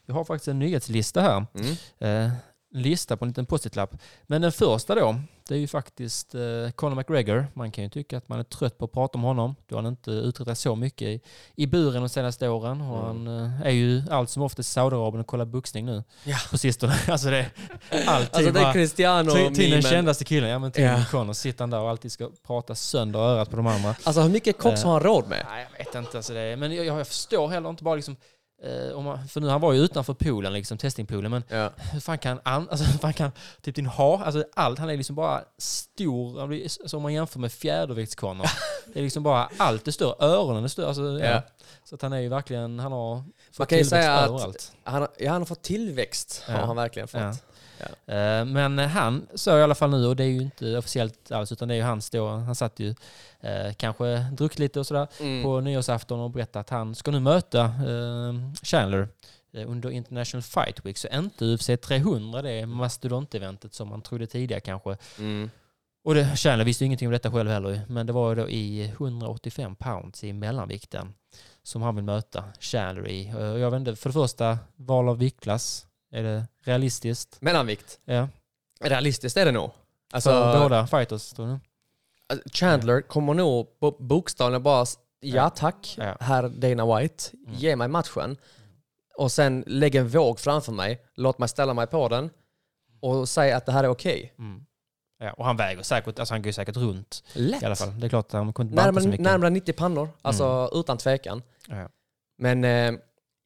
Jag har faktiskt en nyhetslista här. Mm. Eh, en lista på en liten post-it-lapp. Men den första då, det är ju faktiskt eh, Conor McGregor. Man kan ju tycka att man är trött på att prata om honom. Du har inte uträttat så mycket i, i buren de senaste åren. Och han eh, är ju allt som oftast i Saudiarabien och kollar boxning nu Ja. på sistone. *laughs* alltså det alltid Alltså det är bara- Cristiano till, till den kändaste killen, ja men till Ja. Conor sitter han där och alltid ska prata sönder örat på de andra. Alltså hur mycket koks Eh. har han råd med? Nej, jag vet inte. Alltså det, men jag, jag förstår heller inte bara liksom... eh, man, för nu han var ju utanför poolen, liksom testingpoolen, men Ja. hur fan kan, an, alltså, hur fan kan typ din ha, alltså allt, han är liksom bara stor, han blir, alltså, om man jämför med fjäderviktskonor. *laughs* det är liksom bara, allt är större, öronen är större, alltså, ja. Ja. Så att han är ju verkligen, han har Man fått kan ju tillväxt säga att överallt. han, har- ja, han har fått tillväxt, Ja. har han verkligen fått. Ja. Eh, Men han sa i alla fall nu, och det är ju inte officiellt alls, utan det är ju hans då, han satt ju eh, kanske druckit lite och sådär Mm. på nyårsafton och berättade att han ska nu möta eh, Chandler eh, under International Fight Week, så inte UFC 300, det mastodonteventet som man trodde tidigare kanske. Mm. Och det, Chandler visste ju ingenting om detta själv heller, men det var ju då i 185 pounds i mellanvikten som han vill möta Chandler i. Jag vet inte, för det första, val av viktklass, är det realistiskt? Mellanvikt. Ja. Realistiskt är det nog. Alltså, För båda fighters, tror du? Alltså, Chandler kommer nog bo- bokstavligen bara ja tack, Ja. herr Dana White, Mm. ge mig matchen. Och sen lägg en våg framför mig, låt mig ställa mig på den och säga att det här är okej. Mm. Ja, och han väger säkert, alltså han går säkert runt Lätt! i alla fall. Det är klart han kommer inte banta så Närmare, mycket. Mm. närmare 90 pannor, alltså utan tvekan. Ja. Men eh,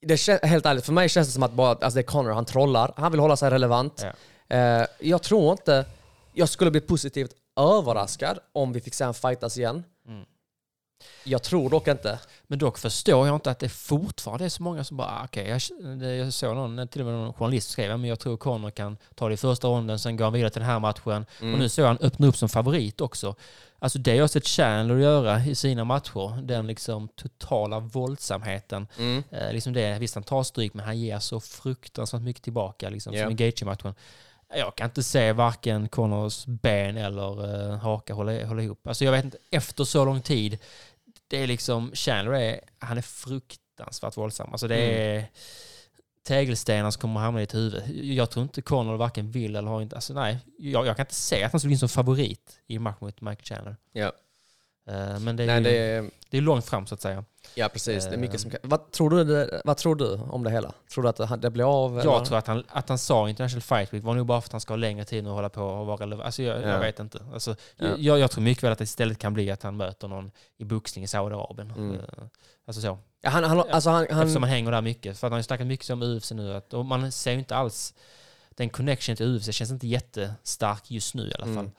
det kän- helt ärligt, för mig känns det som att bara, alltså det är Connor, han trollar, han vill hålla sig relevant. Ja. Eh, jag tror inte, jag skulle bli positivt överraskad om vi fick se en fightas igen. Jag tror dock inte. Men dock förstår jag inte att det fortfarande är så många som bara, ah, okej, jag, det- jag såg någon, till och med någon journalist skrev, "Ja, men jag tror Conor kan ta det i första ronden, sen går han vidare till den här matchen. Mm. Och nu såg han öppna upp som favorit också. Alltså det har jag sett Chandler göra i sina matcher, den liksom totala våldsamheten. Mm. Eh, liksom det, visst han tar stryk, men han ger så fruktansvärt mycket tillbaka, liksom, Ja. som i Gaethje-matchen. Jag kan inte se varken Connors ben eller uh, haka hålla, hålla ihop. Alltså jag vet inte, efter så lång tid, det är liksom, Chandler är, han är fruktansvärt våldsam. Alltså det Mm. är tegelstenar som kommer att hamna i ditt huvud. Jag tror inte Connor varken vill eller har inte, alltså nej, jag, jag kan inte se att han skulle bli som favorit i en match mot Michael Chandler. Ja. Eh, men det är, Nej, ju, det det... är, är långt fram så att säga. ja, precis. Det är mycket Eh. som kan... Vad tror du, det, vad tror du om det hela? Tror du att det, det blir av? eller? Jag tror att han, att han sa International Fight Week var nog bara för att han ska ha längre tid nu och hålla på och vara relevant. Alltså jag, Ja. jag vet inte. Alltså, Ja. jag, jag tror mycket väl att det istället kan bli att han möter någon i boxning i Saudiarabien. Mm. Eh, Alltså så. Ja, han, han, alltså han, Eftersom han, han hänger där mycket. För att han har ju snackat mycket om UFC nu. Att, och man ser ju inte alls... Den connection till UFC känns inte jättestark just nu i alla fall. Mm.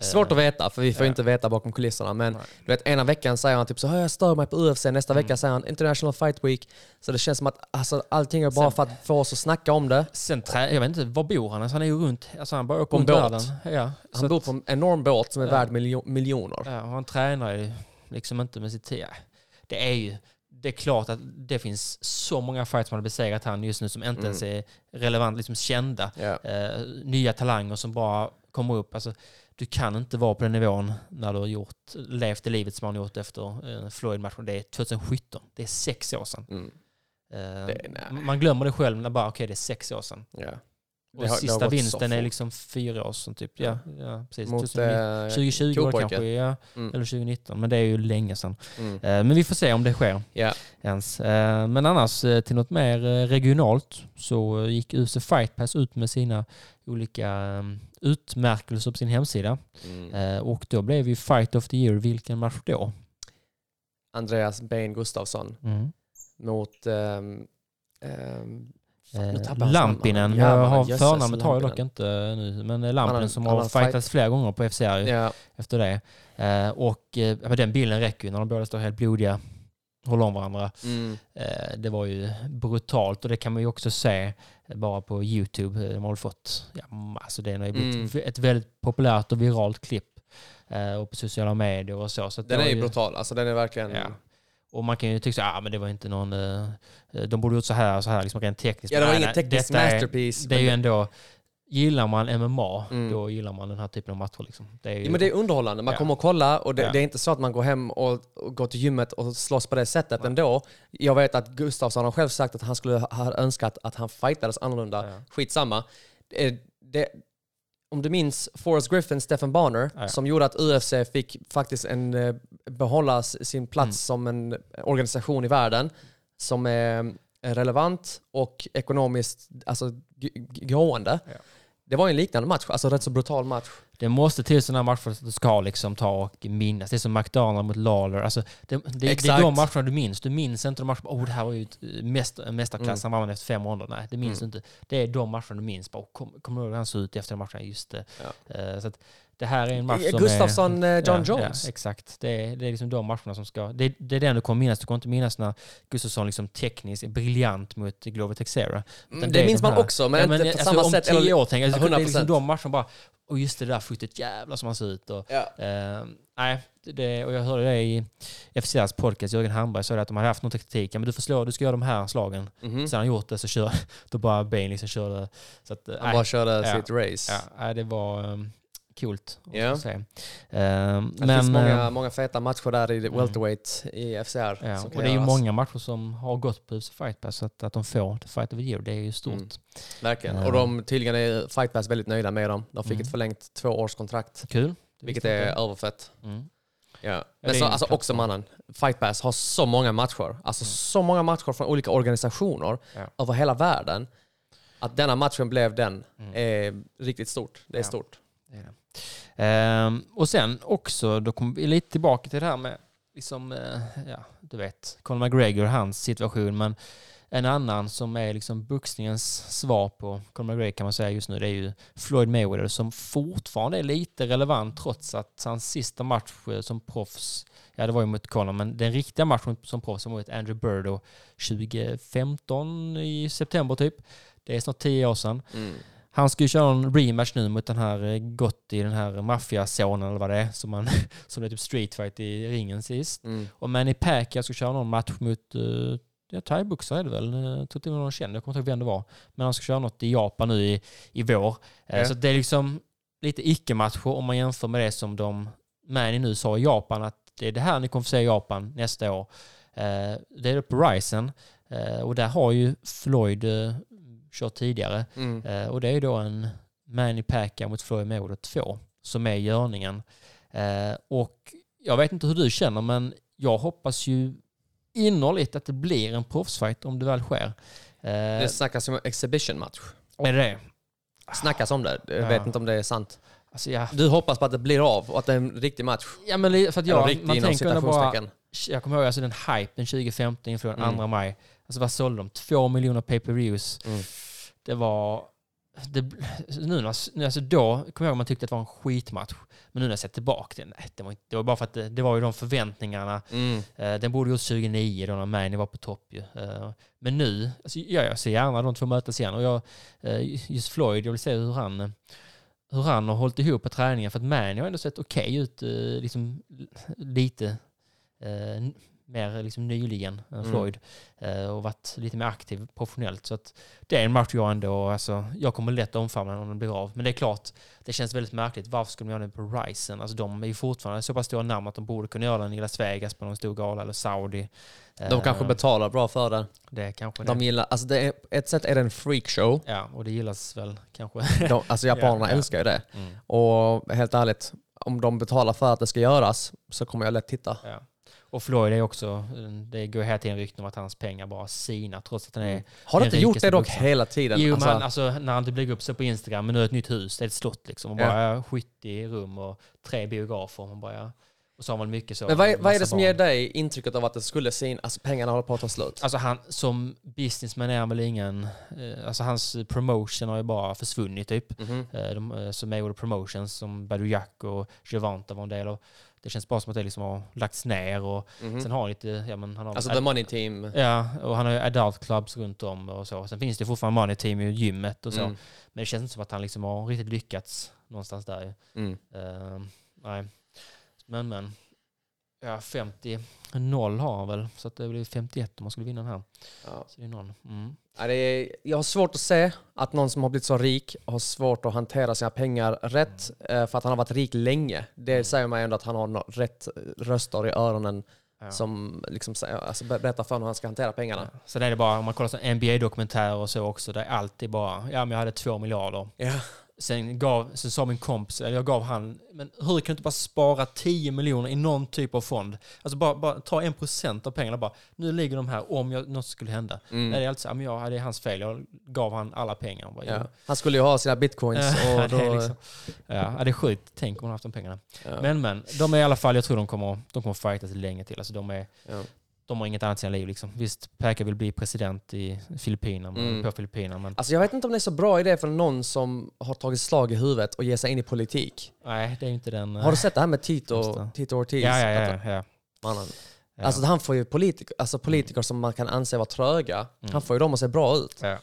Svårt att veta, för vi får Ja. inte veta bakom kulisserna. Men Nej. du vet, ena veckan säger han typ så jag stör mig på UFC. Nästa Mm. vecka säger han International Fight Week. Så det känns som att alltså, allting är bara Sen- för att få oss att snacka om det. Sen trä, jag vet inte, var bor han? Alltså han är ju runt, alltså han bara åker runt världen. Ja, Han bor på en enorm båt som är Ja. värd miljo- miljoner. Ja, och han tränar ju liksom inte med sitt tid. Det är ju, det är klart att det finns så många fights som har besegrat han just nu som inte Mm. ens är relevant, liksom kända. Ja. Eh, nya talanger som bara kommer upp. Alltså, du kan inte vara på den nivån när du har gjort, levt det livet som han har gjort efter eh, Floyd-matchen. Det är 2017. Det är sex år sedan. Mm. Eh, Det- man glömmer det själv när bara, okej det är sex år sedan. Ja. Och har- sista vinsten är liksom fyra år sedan typ. Ja, ja precis. Mot 2009. eh, 2020 var det Kopojke. kanske, ja. Mm. Eller 2019. Men det är ju länge sedan. Mm. Eh, Men vi får se om det sker Ja. ens. Eh, Men annars eh, till något mer eh, regionalt så gick UFC Fight Pass ut med sina olika eh, utmärkelser på sin hemsida. Mm. Eh, Och då blev ju Fight of the Year, vilken match då? Andreas Bain Gustafsson Mm. mot... ehm, nu Eh, tappar jag Lampinen, jag har förnamnet har jag dock inte nu, men eh, Lampinen som har fightats flera gånger på FCR. Ja, efter det. Eh, och eh, den bilden räcker ju när de båda står helt blodiga, håller om varandra. mm. Eh, det var ju brutalt och det kan man ju också se bara på YouTube. Eh, De har fått, ja, alltså det har ju blivit Mm. ett väldigt populärt och viralt klipp eh, och på sociala medier och så. så Den är ju brutal, alltså den är verkligen... Ja. Och man kan ju tycka att ah, men det var inte någon... eh, de borde gjort så här och så här, liksom rent tekniskt. Ja, det var inget tekniskt detta är- masterpiece. Det är ju ändå... Gillar man MMA, Mm. då gillar man den här typen av matcher. Liksom. Det är ju, Ja, men det är underhållande. Man Ja. kommer och kolla och det, Ja. det är inte så att man går hem och, och går till gymmet och slåss på det sättet ändå. Jag vet att Gustafsson har själv sagt att han skulle ha önskat att han fightades annorlunda. Ja. Skitsamma. Det, det, om du minns Forrest Griffin, Stephen Bonner, Ja. som gjorde att UFC fick faktiskt en, eh, behålla sin plats Mm. som en organisation i världen som är eh, relevant och ekonomiskt alltså, gående. Ja. Det var en liknande match, alltså rätt så brutal match. Det måste till sådana matcher för att du ska liksom ta och minnas. Det är som McDonald mot Lawler. Alltså, det, det, det är de matcherna du minns. Du minns inte de matcherna, oh det här var ju eh, mäst, en mästarklass, Mm. han vann efter fem ronder. Nej, det minns Mm. du inte. Det är de matcherna du minns. Bara, oh, kom, kommer du ihåg hur han såg ut efter den matchen? Just det. Eh, så att det här är en match som Gustafsson, eh, är... John ja, Jones. Ja, exakt. Det är, det är liksom de matcherna som ska... Det, det är den du kommer minnas. Du kommer inte minnas när Gustafsson liksom tekniskt är briljant mot Glover Texera. Mm, är det minns de man också, men Ja, inte på alltså, samma om sätt. tio eller- år tänker jag. Det är liksom 100%. de matcherna bara... Och just det där fotot, jävlar som han ser ut. Och, Ja. Eh, nej, det, och jag hörde det i FCRs podcast, Jörgen Hamberg sa att de hade haft någon taktik. Ja, men du får slå, du ska göra de här slagen. Mhm. Sen har han gjort det så kör, *laughs* då bara Bane liksom körde. Så att, eh, Han nej, bara körde Ja. sitt race. ja, nej, det var um, coolt. få se. Det men, finns många, eh, många feta matcher där i welterweight i FCR. ja, och det är ju många matcher som har gått på UFC Fight Pass, så att, att de får The Fight of the Year, det är ju stort. Mm. Verkligen. Ja. Och de tydligen är Fight Pass väldigt nöjda med dem. De fick Mm. ett förlängt tvåårskontrakt. Kul. Det Vilket är inte överfett. Mm. Ja. det Men så, alltså också mannen, Fight Pass har så många matcher. Alltså så många matcher från olika organisationer Ja. över hela världen. Att denna matchen blev den Mm. är riktigt stort. Det är Ja. stort. Det är det. Ehm, och sen också, då kommer vi lite tillbaka till det här med, liksom, eh, ja, du vet, Conor McGregor, hans situation, men en annan som är liksom boxningens svar på Conor McGregor kan man säga just nu, det är ju Floyd Mayweather som fortfarande är lite relevant trots att hans sista match eh, som proffs, ja det var ju mot Conor, men den riktiga matchen som proffs var mot Andrew Burdo 2015 i september typ. Det är snart tio år sedan. Mm. Han ska ju köra en rematch nu mot den här eh, Gotti, den här maffiasonen eller vad det är, som, man, *laughs* som det är typ streetfight i ringen sist. Mm. Och Manny Pacquiao ska köra någon match mot, uh, ja thaiboxare är det väl, Eh, jag tror inte någon känd, jag kommer inte ihåg vem det var. Men han ska köra något i Japan nu i, i vår. Ja. Så det är liksom lite icke-matcher om man jämför med det som de Manny nu sa i Japan, att det är det här ni kommer få se i Japan nästa år. Det är på Ryzen. Och där har ju Floyd kört tidigare. Mm. Eh, och det är då en Manny Pacquiao mot Floyd Mayweather 2 som är görningen. Eh, och jag vet inte hur du känner men jag hoppas ju innerligt att det blir en proffsfight om det väl sker. Eh, Det snackas om en exhibition match. är det? Snackas om det. Jag Ja. vet inte om det är sant. Alltså, ja. Du hoppas på att det blir av och att det är en riktig match? ja men för att jag, riktig man tänker ändå bara, jag kommer ihåg alltså den hypen 2015 inför den Mm. 2 maj. Alltså vad sålde de? Två miljoner pay-per-views. Mm. Det var... Det, nu när, alltså då kommer jag ihåg man tyckte att det var en skitmatch. Men nu när jag sett tillbaka det, nej, det var, inte, det var bara för att det, det var ju de förväntningarna. Mm. Eh, den borde gjorts 2009 då när Manny var på topp ju. Eh, men nu, alltså, ja, jag ser gärna de två mötas igen. Och jag, eh, just Floyd, jag vill se hur han, hur han har hållit ihop på träningen. För att Manny har ändå sett okej ut, eh, liksom lite eh, mer liksom nyligen än Mm. Floyd. Eh, och varit lite mer aktiv professionellt. Så att det är en match jag ändå, alltså, jag kommer lätt omfamna den om den blir av. Men det är klart, det känns väldigt märkligt. Varför ska de göra den på Ryzen? Alltså de är ju fortfarande så pass stora namn att de borde kunna göra den i Las Vegas på någon stor gala eller Saudi. De kanske Eh, betalar bra för det. Det är kanske De det. gillar, alltså det är, ett sätt är det en freakshow. Ja, och det gillas väl kanske. De, alltså japanerna *laughs* Ja, ja. älskar ju det. Mm, Och helt ärligt, om de betalar för att det ska göras så kommer jag lätt titta. ja. Och Floyd är också, det går hela tiden rykten om att hans pengar bara sinar trots att han är... Har du Den inte gjort det dock hela tiden? Jo, alltså, men alltså, när han typ lägger upp sig på Instagram, men nu är det ett nytt hus, det är ett slott liksom. Och Ja. bara 70 rum och tre biografer. Man bara, ja. Och så har man mycket så. men vad är, vad är det som barn. ger dig intrycket av att det skulle sin, alltså pengarna håller på att ta slut? Alltså han som businessman är han väl ingen... Eh, alltså hans promotion har ju bara försvunnit typ. Mhm. Eh, de, eh, som Mayweather Promotions som Badujak och Gervonta var en del av. Det känns bara som att det liksom har lagts ner och Mhm. sen har lite... Ja, men han har Alltså the money team. Ja, och han har ju adult clubs runt om och så. Sen finns det fortfarande money team i gymmet och så. Mm. Men det känns inte som att han liksom har riktigt lyckats någonstans där ju. Mm. Eh, nej. Men men. Ja, 50-0 har han väl. Så att det blir 51 om man skulle vinna den här. Ja. Så det är noll. Mm. Ja, det är, jag har svårt att se att någon som har blivit så rik har svårt att hantera sina pengar rätt eh, för att han har varit rik länge. Det säger mig ändå att han har rätt röster i öronen Ja. som liksom, alltså, ber- berättar för honom hur han ska hantera pengarna. Ja. Sen är det bara, om man kollar NBA-dokumentärer och så också, det är alltid bara, ja men jag hade två miljarder. Ja. Sen, gav, sen sa min kompis, eller jag gav han, men hur kan du inte bara spara 10 miljoner i någon typ av fond? Alltså bara, bara ta en procent av pengarna bara, nu ligger de här om jag, något skulle hända. Mm. Nej, det är alltid så, ja, men jag, det är hans fel, jag gav han alla pengar. Bara, Ja. Han skulle ju ha sina bitcoins *laughs* och det är då... liksom- ja, det är sjukt. Tänk om man haft de pengarna. Ja. Men men, de är i alla fall, jag tror de kommer, de kommer fightas länge till. Alltså de, är, Ja. De har inget annat i sina liv. Liksom. Visst, Pekka vill bli president i Filippinerna, Mm. på Filippinerna, men Alltså jag vet inte om det är så bra idé för någon som har tagit slag i huvudet och ger sig in i politik. nej, det är inte den... Har du sett det här med Tito. Tito Ortiz? Ja, ja, ja. ja, mannen. ja. Alltså han får ju politiker, alltså politiker som man kan anse vara tröga, Mm. han får ju dem att se bra ut. Ja.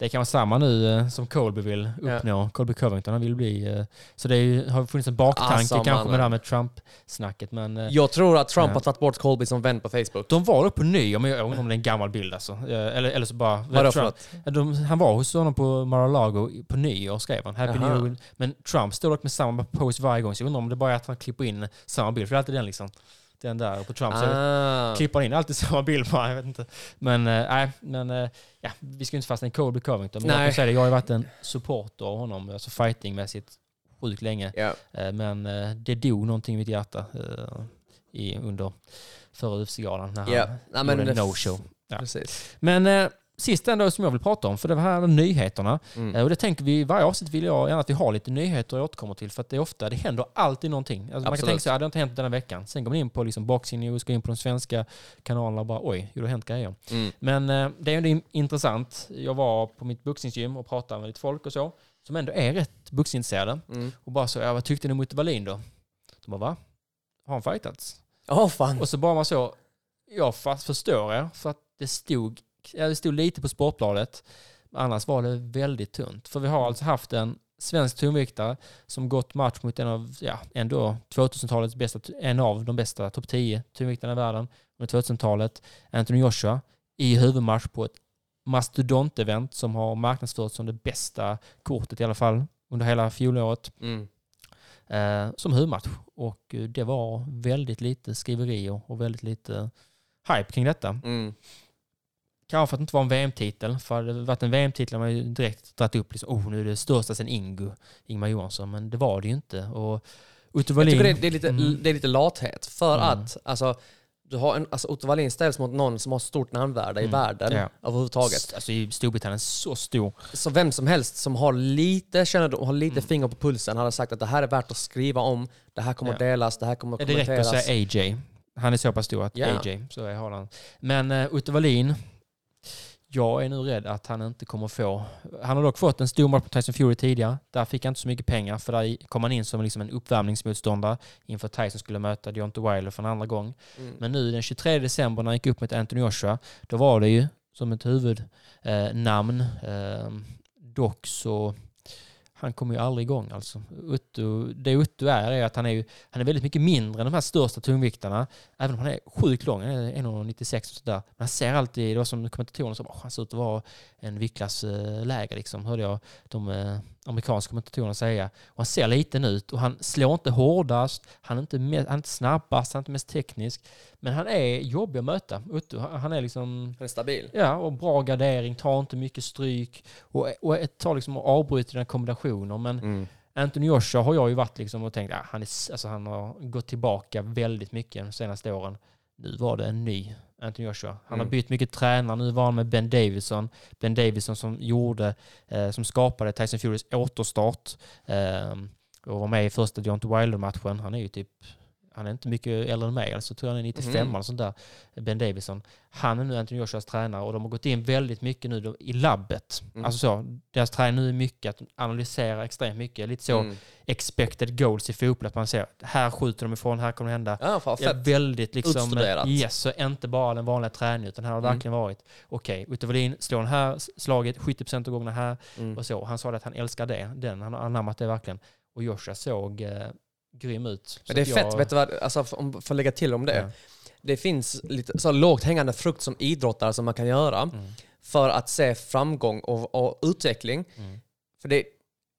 Det kan vara samma nu eh, som Colby vill Ja. uppnå. Colby Covington, han vill bli... eh, Så det ju, har funnits en baktanke Alltså, kanske med det här med Trump-snacket. Men eh, Jag tror att Trump Ja. har tagit bort Colby som vän på Facebook. de var då på nyår, men jag undrar om det är en gammal bild alltså. Eller, eller så bara... Vadå Trump, de, han var hos honom på Mar-a-Lago på nyår skrev han. Happy Jaha. New. Men Trump står dock med samma pose varje gång, så jag undrar om det bara är att han klipper in samma bild. För det är alltid den liksom. Den där på Trump. Så är det- Ah. klipper han in alltid *laughs* samma bild bara, jag vet inte. Men eh, nej, men eh, ja, vi ska ju inte fastna i Colby Covington. Men jag Nej. kan säga det, jag har ju varit en supporter av honom, alltså fightingmässigt, sjukt länge. Ja. Eh, men eh, det dog någonting i mitt hjärta i, under förra UFC-galan när han Ja. Gjorde en no-show. Ja. Precis. Men sist ändå som jag vill prata om, för det här nyheterna. Mm. Eh, Och det tänker vi, varje avsnitt vill jag gärna att vi har lite nyheter jag återkommer till. För att det är ofta, det händer alltid någonting. Alltså man kan tänka sig, ja, det har inte hänt denna veckan. Sen går man in på liksom boxing news, går in på de svenska kanalerna och bara oj, det har hänt grejer. Mm. Men eh, det är ändå in- intressant. Jag var på mitt boxningsgym och pratade med lite folk och så, som ändå är rätt boxningsintresserade. Mm. Och bara så, ja, vad tyckte ni Mutte Wallin då? De bara, va? Har han fightats? Åh fan. Och så bara man så, jag fast förstår er, för att det stod, ja, det stod lite på Sportbladet, annars var det väldigt tunt. För vi har alltså haft en svensk tungviktare som gått match mot en av, ja, ändå 2000-talets bästa, en av de bästa topp 10 tungviktarna i världen under 2000-talet, Anthony Joshua, i huvudmatch på ett mastodontevent som har marknadsförts som det bästa kortet i alla fall under hela fjolåret Mm. eh, som huvudmatch. Och eh, det var väldigt lite skriverier och väldigt lite hype kring detta. Mm. Kanske för att det inte var en VM-titel. För hade det varit en VM-titel hade man ju direkt dragit upp liksom, oh, nu är det största sen Ingo, Ingmar Johansson. Men det var det ju inte. Och Otto Jag Wallin... tycker det, är lite, Mm. det är lite lathet. För Mm. att, alltså, du har en, alltså Otto Wallin ställs mot någon som har stort namnvärde i Mm. världen Ja. överhuvudtaget. Alltså i Storbritannien så stor. Så vem som helst som har lite kännedom, har lite Mm. finger på pulsen hade sagt att det här är värt att skriva om, det här kommer att Ja. delas, det här kommer att Det räcker att kommenteras. säga AJ. Han är så pass stor att Ja. AJ, så är han. Men uh, Otto Wallin, jag är nu rädd att han inte kommer få... Han har dock fått en stor match mot Tyson Fury tidigare. Där fick han inte så mycket pengar för där kom han in som liksom en uppvärmningsmotståndare inför att Tyson skulle möta Deontay Wilder för en andra gång. Mm. Men nu den 23 december när han gick upp mot Anthony Joshua, då var det ju som ett huvudnamn. Eh, eh, dock så han kommer ju aldrig igång alltså. Utto, det Otto är är att han är, ju, han är väldigt mycket mindre än de här största tungviktarna. Även om han är sjukt lång, han är 1,96 och sådär. Men han ser alltid, det var som kommentatorerna sa, han ser ut att vara en viktklass eh, lägre liksom, hörde jag de eh, amerikanska kommentatorerna säga. Och han ser liten ut och han slår inte hårdast, han är inte, me- han är inte snabbast, han är inte mest teknisk. Men han är jobbig att möta. Han han är liksom Han är stabil. Ja, och bra gardering, tar inte mycket stryk och, och tar liksom och avbryter dina kombinationer. Men Mm. Anthony Joshua har jag ju varit liksom och tänkt att han, är, s- alltså han har gått tillbaka väldigt mycket de senaste åren. Nu var det en ny Anthony Joshua. Han har Mm. bytt mycket tränare. Nu var han med Ben Davison. Ben Davison som gjorde, eh, som skapade Tyson Furys återstart eh, och var med i första Deontay Wilder-matchen. Han är ju typ han är inte mycket äldre än mig, alltså tror jag han är 95 Mhm. eller sånt där, Ben Davison. Han är nu Anthony Joshuas tränare och de har gått in väldigt mycket nu i labbet. Mm. Alltså så, deras träning nu är mycket att analysera extremt mycket. Lite så Mm. expected goals i fotboll, att man ser här skjuter de ifrån, här kommer det hända. Ja, fan fett. väldigt liksom, Utstuderat. yes, så inte bara den vanliga träningen utan här har Mm. verkligen varit, okej, okay, Otto Wallin slår den här slaget 70% av gångerna här Mm. och så. Han sa att han älskar det, den, han har anammat det verkligen. Och Joshua såg eh, grym ut. Men det är att fett, jag- vet du vad, alltså, om för att lägga till om det. Ja. Det finns lite så lågt hängande frukt som idrottare som man kan göra Mm. för att se framgång och, och utveckling. Mm. För det,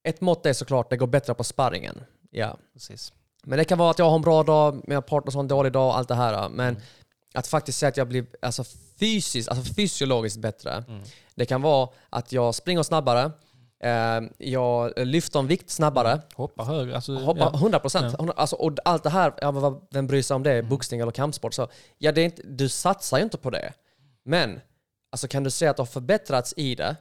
ett mått är såklart det går bättre på sparringen. Ja. Precis. Men det kan vara att jag har en bra dag, mina partners har en dålig dag, allt det här. Men Mm. att faktiskt säga att jag blir alltså, fysiskt, alltså fysiologiskt bättre. Mm. Det kan vara att jag springer snabbare, jag lyfter en vikt snabbare. Hoppa högre. Alltså, Hoppa, ja. 100 procent. Alltså, och allt det här, ja, vem bryr sig om det? Boxning eller kampsport? Så, ja, det är inte, du satsar ju inte på det. Men alltså, kan du se att du har förbättrats i det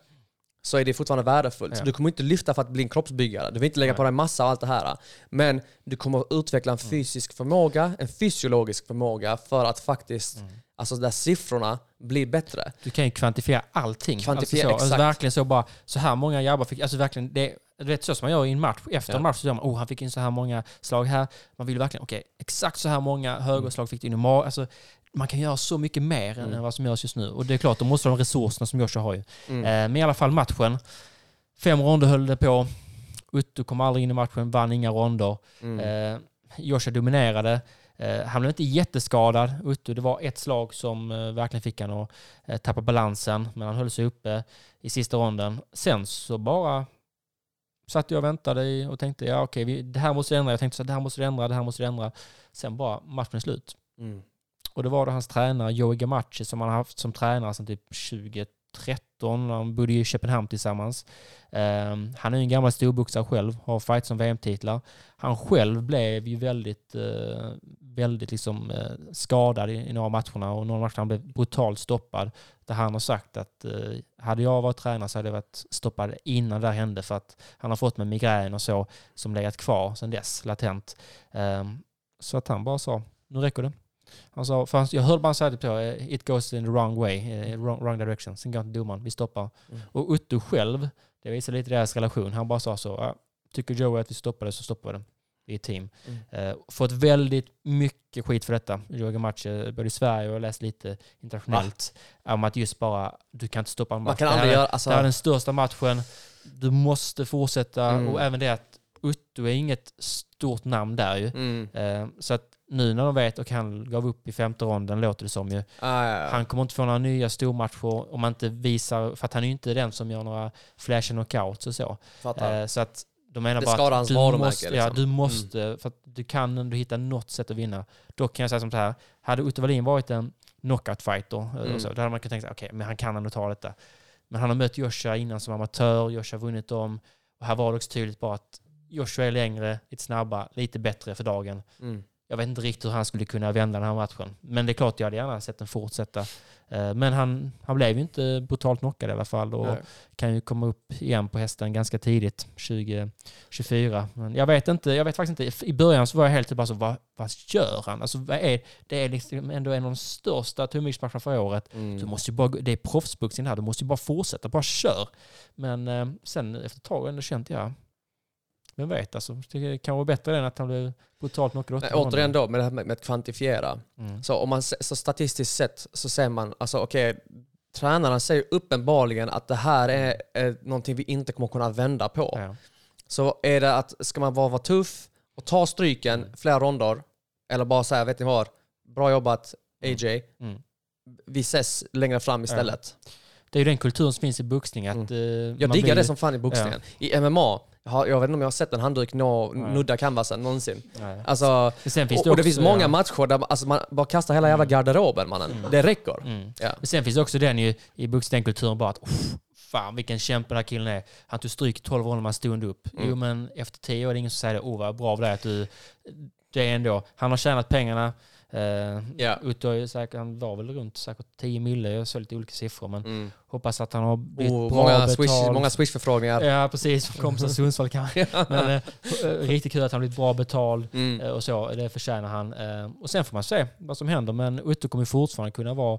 så är det fortfarande värdefullt. Så Ja. du kommer inte lyfta för att bli en kroppsbyggare. Du vill inte lägga på dig massa och allt det här. Men du kommer att utveckla en fysisk förmåga, en fysiologisk förmåga för att faktiskt, alltså där siffrorna blir bättre. Du kan ju kvantifiera allting. Kvantifiera, alltså så, alltså exakt. verkligen så bara, så här många grabbar fick, alltså verkligen, det, du vet så som man gör i en match, efter Ja. en match så gör man, oh han fick in så här många slag här. Man vill verkligen, okej, exakt så här många högerslag fick du in i mag. Alltså, man kan göra så mycket mer än Mm. vad som görs just nu. Och det är klart, då måste de resurserna som Joshua har ju. Mm. Eh, men i alla fall matchen. Fem ronder höll det på. Utto kom aldrig in i matchen, vann inga ronder. Mm. Eh, Joshua dominerade. Eh, han blev inte jätteskadad, Utto. Det var ett slag som eh, verkligen fick han att eh, tappa balansen, men han höll sig uppe i sista ronden. Sen så bara satt jag och väntade och tänkte, ja okej, vi- det här måste ändra. Jag tänkte så här, det här måste ändra, det här måste ändra. Sen bara matchen är slut. Mm. Och det var då hans tränare Joey Gamache som han har haft som tränare sedan typ 2013. De bodde ju i Köpenhamn tillsammans. Ehm, han är ju en gammal storboxare själv, har fight som VM-titlar. Han själv blev ju väldigt, väldigt liksom, eh, skadad i, i några matcherna och några matcher han blev brutalt stoppad. Där han har sagt att eh, hade jag varit tränare så hade jag varit stoppad innan det här hände för att han har fått med migrän och så som legat kvar sedan dess, latent. Ehm, så att han bara sa, nu räcker det. Han sa, för han, jag hörde bara säga typ så, eh, it goes in the wrong way, wrong, wrong direction. Sen går till domaren, vi stoppar. Mm. Och Utto själv, det visar lite deras relation, han bara sa så, tycker Joey att vi stoppar det så stoppar vi det. Ett team. Mm. Eh, fått väldigt mycket skit för detta, Joey Gamache, både i Sverige och jag läst lite internationellt, om att just bara, du kan inte stoppa en match. Man kan Det här aldrig är- göra... Alltså, det här är den största matchen. Du måste fortsätta. Mm. Och även det att Utto är inget stort namn där ju. mm. Eh, så att nu när de vet, och han gav upp i femte ronden låter det som ju. Ah, ja, ja. Han kommer inte få några nya stormatcher om man inte visar, för att han är ju inte den som gör några flashy knockouts och så. Eh, så att de menar Det bara skadar hans du varumärke, måste, ja, liksom. du måste, för att du kan ändå hitta något sätt att vinna. Dock kan jag säga som så här, hade Otto Wallin varit en knockout-fighter, eh, Mm. så, då hade man kunnat tänka sig, okej, men han kan ändå ta detta. Men han har mött Joshua innan som amatör, Joshua har vunnit dem. Och här var det också tydligt bara att Joshua är längre, lite snabbare, lite bättre för dagen. Mm. Jag vet inte riktigt hur han skulle kunna vända den här matchen. Men det är klart jag hade gärna sett den fortsätta. Eh, Men han, han blev ju inte brutalt knockad i alla fall och Nej. kan ju komma upp igen på hästen ganska tidigt, 2024. Men jag vet inte, jag vet faktiskt inte. I början så var jag helt typ bara så, vad, vad gör han? Alltså vad är, det är liksom ändå en av de största tungviktsmatcherna för året. Mm. Du måste bara, det är proffsboxning här, du måste ju bara fortsätta, bara kör. Men eh, sen efter ett tag jag ändå känt, ja, vem vet alltså. Det kan vara bättre än att han blev brutalt knockad. Åtta återigen då, med det här med, med att kvantifiera. Mm. Så om man så statistiskt sett så ser man, alltså okej, tränarna säger uppenbarligen att det här är, är någonting vi inte kommer kunna vända på. Ja. Så är det att, ska man bara vara tuff och ta stryken flera ronder, eller bara säga, vet ni vad, bra jobbat AJ, Mm. vi ses längre fram istället. Det är ju den kulturen som finns i boxning. Att, Mm. eh, Jag diggar blir- det som fan i boxningen. I MMA, jag, har, jag vet inte om jag har sett en handduk nå, Nej. nudda canvasen någonsin. Nej. Alltså, Sen finns och, det, och det också, finns många ja. matcher där man- alltså, man bara kastar hela jävla garderoben mannen. Det räcker. Mm. Ja. Men sen finns det också den ju, i boxningskulturen bara att "Uff, fan vilken kämpe den här killen är. Han tog stryk i 12 ronder man stod upp. Mm. Jo men efter 10 år är det ingen som säger det. Oh vad bra av dig att du... Det är ändå, han har tjänat pengarna. Uh, Ja. Utto är säkert, han var väl runt säkert 10 mille, jag såg lite olika siffror men Mm. hoppas att han har blivit Oh, bra många, betald. swish, många swishförfrågningar. Ja precis, kompisar i Sundsvall kanske. *laughs* Men eh, riktigt kul att han blivit bra betald. Mm. Eh, och så. Det förtjänar han. Och sen får man se vad som händer. Men Utto kommer fortfarande kunna vara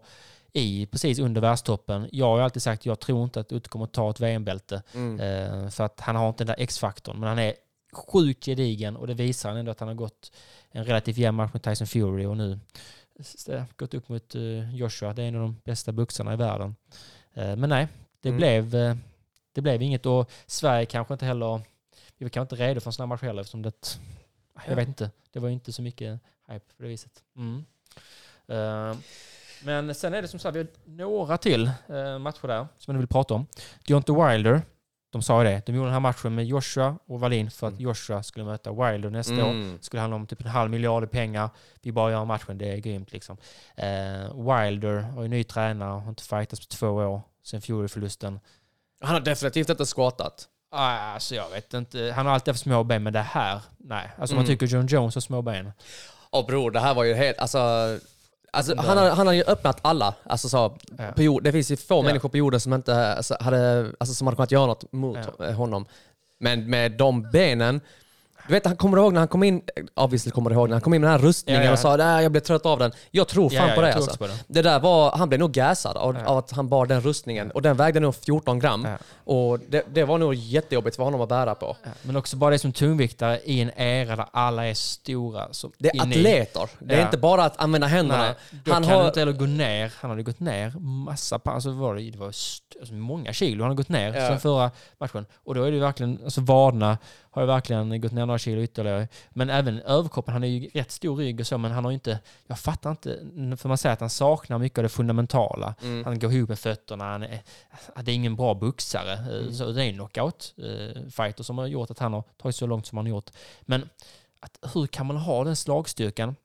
i precis under världstoppen. Jag har alltid sagt att jag tror inte att Utto kommer ta ett VM-bälte. Mm. För att han har inte den där X-faktorn. Men han är sjukt gedigen och det visar han ändå att han har gått en relativt jämn match med Tyson Fury och nu s- gått upp mot eh, Joshua. Det är en av de bästa boxarna i världen. Eh, Men nej, det, Mm. blev, eh, det blev inget och Sverige kanske inte heller, vi var kanske inte redo för en sån här match heller eftersom det, jag vet inte, det var ju inte så mycket hype på det viset. Mm. Eh, Men sen är det som sagt, vi har några till eh, matcher där som jag vill prata om. Deontay Wilder, de sa det, de gjorde den här matchen med Joshua och Wallin för att Mm. Joshua skulle möta Wilder nästa år. Mm. skulle handla om typ en halv miljard i pengar. Vi bara gör matchen, det är grymt liksom. Eh, Wilder har ju ny tränare, har inte fightats på två år sen Fury-förlusten. Han har definitivt inte squatat. Ah, Alltså jag vet inte. Han har alltid haft små ben, men det här, nej. Alltså man Mm. tycker John Jones har små ben. Och bror, det här var ju helt, alltså... Alltså, han, har, han har ju öppnat alla. Alltså, så, Ja. på jord, det finns ju få Ja. människor på jorden som inte alltså, hade, alltså, som hade kunnat göra något mot Ja. honom. Men med de benen, du vet, han kommer ihåg när han kom in, obviously kommer du ihåg när han kom in med den här rustningen Ja, ja. och sa nej jag blev trött av den. Jag tror fan Ja, på det alltså. på Det. där var, han blev nog gassad av, av att han bar den rustningen. Och den vägde nog 14 gram. Och det, det var nog jättejobbigt för honom att bära på. Men också bara det som tungviktare i en era där alla är stora. Som Det är atleter. Det är inte bara att använda händerna. Nej, då han kan har, inte heller gå ner. Han hade gått ner massa pa- alltså var det, det var alltså många kilo han har gått ner Ja. sen förra matchen. Och då är det verkligen, alltså vaderna har ju verkligen gått ner några kilo ytterligare. Men även överkroppen, han är ju rätt stor rygg och så, men han har ju inte, jag fattar inte, för man säger att han saknar mycket av det fundamentala. Mm. Han går ihop med fötterna, han är, det är ingen bra boxare. Mm. Så det är en knockout-fighter som har gjort att han har tagit så långt som han har gjort. Men att, hur kan man ha den slagstyrkan?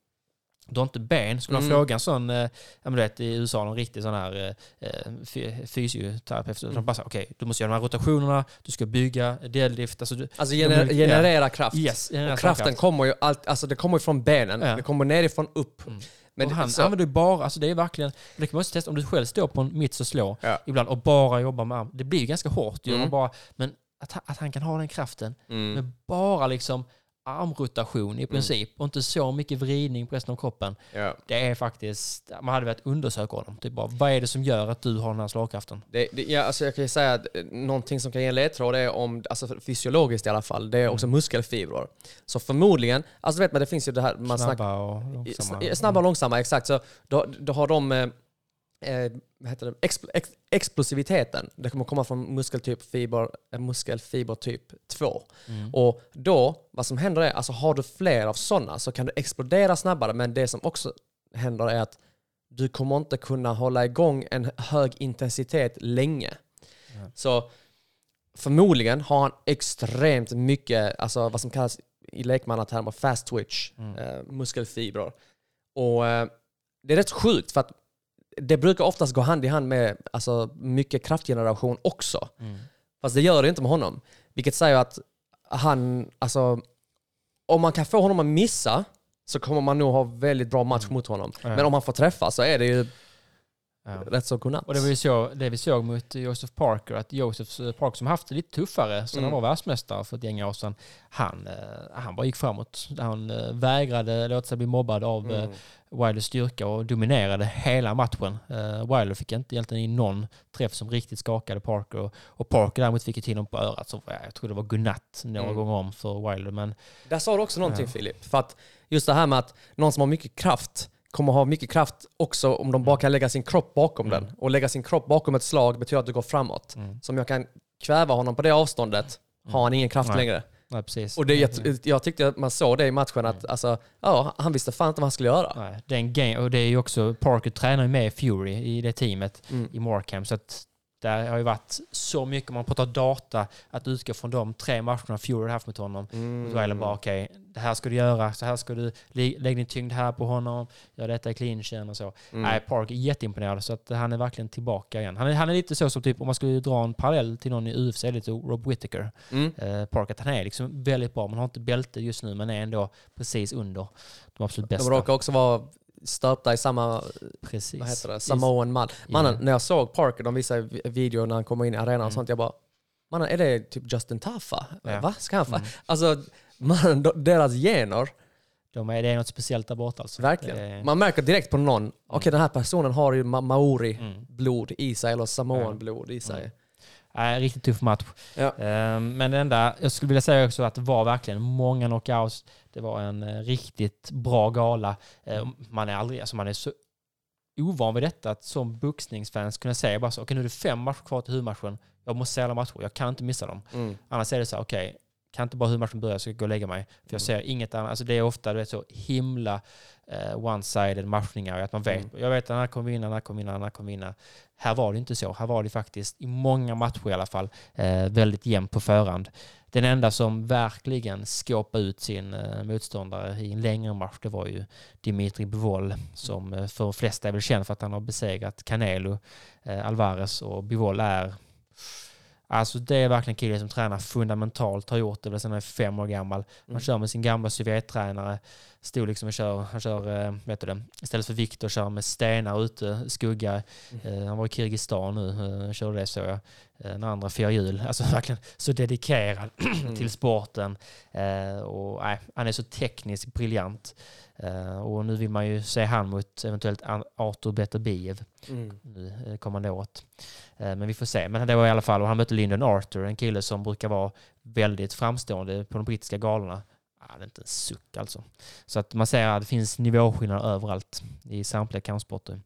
Du har inte ben. Skulle man Mm. fråga en sån, eh, ja, men du vet, i USA, en riktig sån här eh, fy- fysioterapeut, mm. de bara okej, du måste göra de här rotationerna, du ska bygga, deadlift, alltså du, Alltså De gener, är- generera kraft. yes, generera och kraften slagkraft. kommer ju allt, alltså det kommer från benen. Ja. Det kommer nerifrån upp. Mm. Men och han så, använder ju bara, alltså det är verkligen, det kan man också testa om du själv står på en mitt och slår Ja. ibland och bara jobbar med arm. Det blir ju ganska hårt ju, Mm. bara, men att, han- att han kan ha den kraften mm. med bara liksom armrotation i princip och inte så mycket vridning på resten av kroppen. ja. Det är faktiskt, man hade velat undersöka honom. Typ bara, vad är det som gör att du har den här slagkraften? Det, det, ja, alltså jag kan ju säga att eh, någonting som kan ge en ledtråd är om, alltså fysiologiskt i alla fall, det är också muskelfibrer. Så förmodligen, alltså vet man det finns ju det här, man Snabba och långsamma. S- Snabba och långsamma, exakt. Så då, då har de eh, vad heter det? Expl ex explosiviteten. Det kommer komma från muskeltyp fiber, eh, muskelfiber typ 2. Mm. Och då, vad som händer är, alltså har du fler av sådana så kan du explodera snabbare. Men det som också händer är att du kommer inte kunna hålla igång en hög intensitet länge. Ja. Så förmodligen har han extremt mycket, alltså vad som kallas i lekmannatermer fast twitch, Mm. eh, muskelfibrer. Och eh, det är rätt sjukt för att det brukar oftast gå hand i hand med alltså, mycket kraftgeneration också. Mm. Fast det gör det inte med honom. Vilket säger att han, alltså, om man kan få honom att missa så kommer man nog ha väldigt bra match mot honom. Mm. Men om han får träffa så är det ju Ja. rätt så godnatt. Och det var ju så, det vi såg mot Joseph Parker, att Joseph eh, Parker som haft det lite tuffare sen Mm. han var världsmästare för ett gäng år sedan, han, eh, han bara gick framåt. Han eh, vägrade låta sig bli mobbad av Mm. Wilders styrka och dominerade hela matchen. Uh, Wilder fick inte egentligen in någon träff som riktigt skakade Parker och, och Parker däremot fick ju till honom på örat. Så, ja, jag tror det var godnatt några Mm. gånger om för Wilder. Men Där sa du också någonting Ja. Filip. För att just det här med att någon som har mycket kraft kommer ha mycket kraft också om de bara kan lägga sin kropp bakom Mm. den. Och lägga sin kropp bakom ett slag betyder att du går framåt. Mm. Så om jag kan kväva honom på det avståndet har han ingen kraft Nej. längre. nej, precis. Och det, jag, jag tyckte att man såg det i matchen att alltså, ja, han visste fan inte vad han skulle göra. Nej, det är en game, och det är ju också, Parker tränar ju med Fury i det teamet Mm. i Markham. Så att där har ju varit så mycket, om man pratar data, att utgå från de tre matcherna Fury haft mot honom. Mm. Är det bara okej, det här ska du göra, så här ska du lä- lägga din tyngd här på honom, gör detta i clinchen och så. Mm. Nej, Park är jätteimponerad så att han är verkligen tillbaka igen. Han är, han är lite så som typ, om man skulle dra en parallell till någon i UFC, det lite Rob Whittaker. Mm. Eh, Park, att han är liksom väldigt bra, man har inte bälte just nu, men är ändå precis under de absolut bästa. De råkar också vara stöpta i samma, precis. vad heter det, Samoan man. Mannen, när jag såg Parker, de visade vi- video när han kom in i arenan och sånt, jag bara, mannen är det typ Justin Taffa? Ja. Va? Ska han fa-? Mm. Alltså, mannen, de- deras gener, De är, det är något speciellt där borta alltså. verkligen. Är- Man märker direkt på någon, okej den här personen har ju ma- maori-blod Mm. i sig, eller Samoan-blod i sig. Mm. Nej, riktigt tuff match. Ja. Ehm, men det enda, jag skulle vilja säga också att det var verkligen många knockouts. Det var en eh, riktigt bra gala. Ehm, man är aldrig, alltså man är så ovan vid detta att som boxningsfans kunna säga bara så, okej nu är det fem matcher kvar till huvudmatchen. Jag måste se alla matcher, jag kan inte missa dem. Mm. Annars är det så okej, kan inte bara huvudmatchen börja så jag gå och lägga mig. För jag ser inget annat. Alltså det är ofta du vet, så himla eh, one-sided matchningar. Att man vet, Mm. jag vet att den här kommer vinna, den här kommer vinna, den här kommer vinna. Här var det inte så. Här var det faktiskt, i många matcher i alla fall, eh, väldigt jämnt på förhand. Den enda som verkligen skåpade ut sin eh, motståndare i en längre match, det var ju Dimitri Bivol, som eh, för de flesta är väl känd för att han har besegrat Canelo, Alvarez och Bivol är Alltså det är verkligen en kille som tränar fundamentalt, har gjort det sedan han är fem år gammal. Han Mm. kör med sin gamla Sovjettränare, stod liksom och kör, han kör, eh, vet du det, istället för Viktor kör med stenar ute, skugga. Mm. Eh, han var i Kirgizistan nu, eh, körde det så jag. Den andra fyra hjul, alltså *laughs* verkligen så dedikerad Mm. *clears throat* till sporten. Och nej, han är så tekniskt briljant. Och nu vill man ju se han mot eventuellt Artur Beterbiev Mm. nu kommande året. Men vi får se. Men det var i alla fall, och han mötte Lyndon Arthur, en kille som brukar vara väldigt framstående på de brittiska galorna. Ah, det är inte en suck alltså. Så att man ser att det finns nivåskillnader överallt i samtliga kampsporter.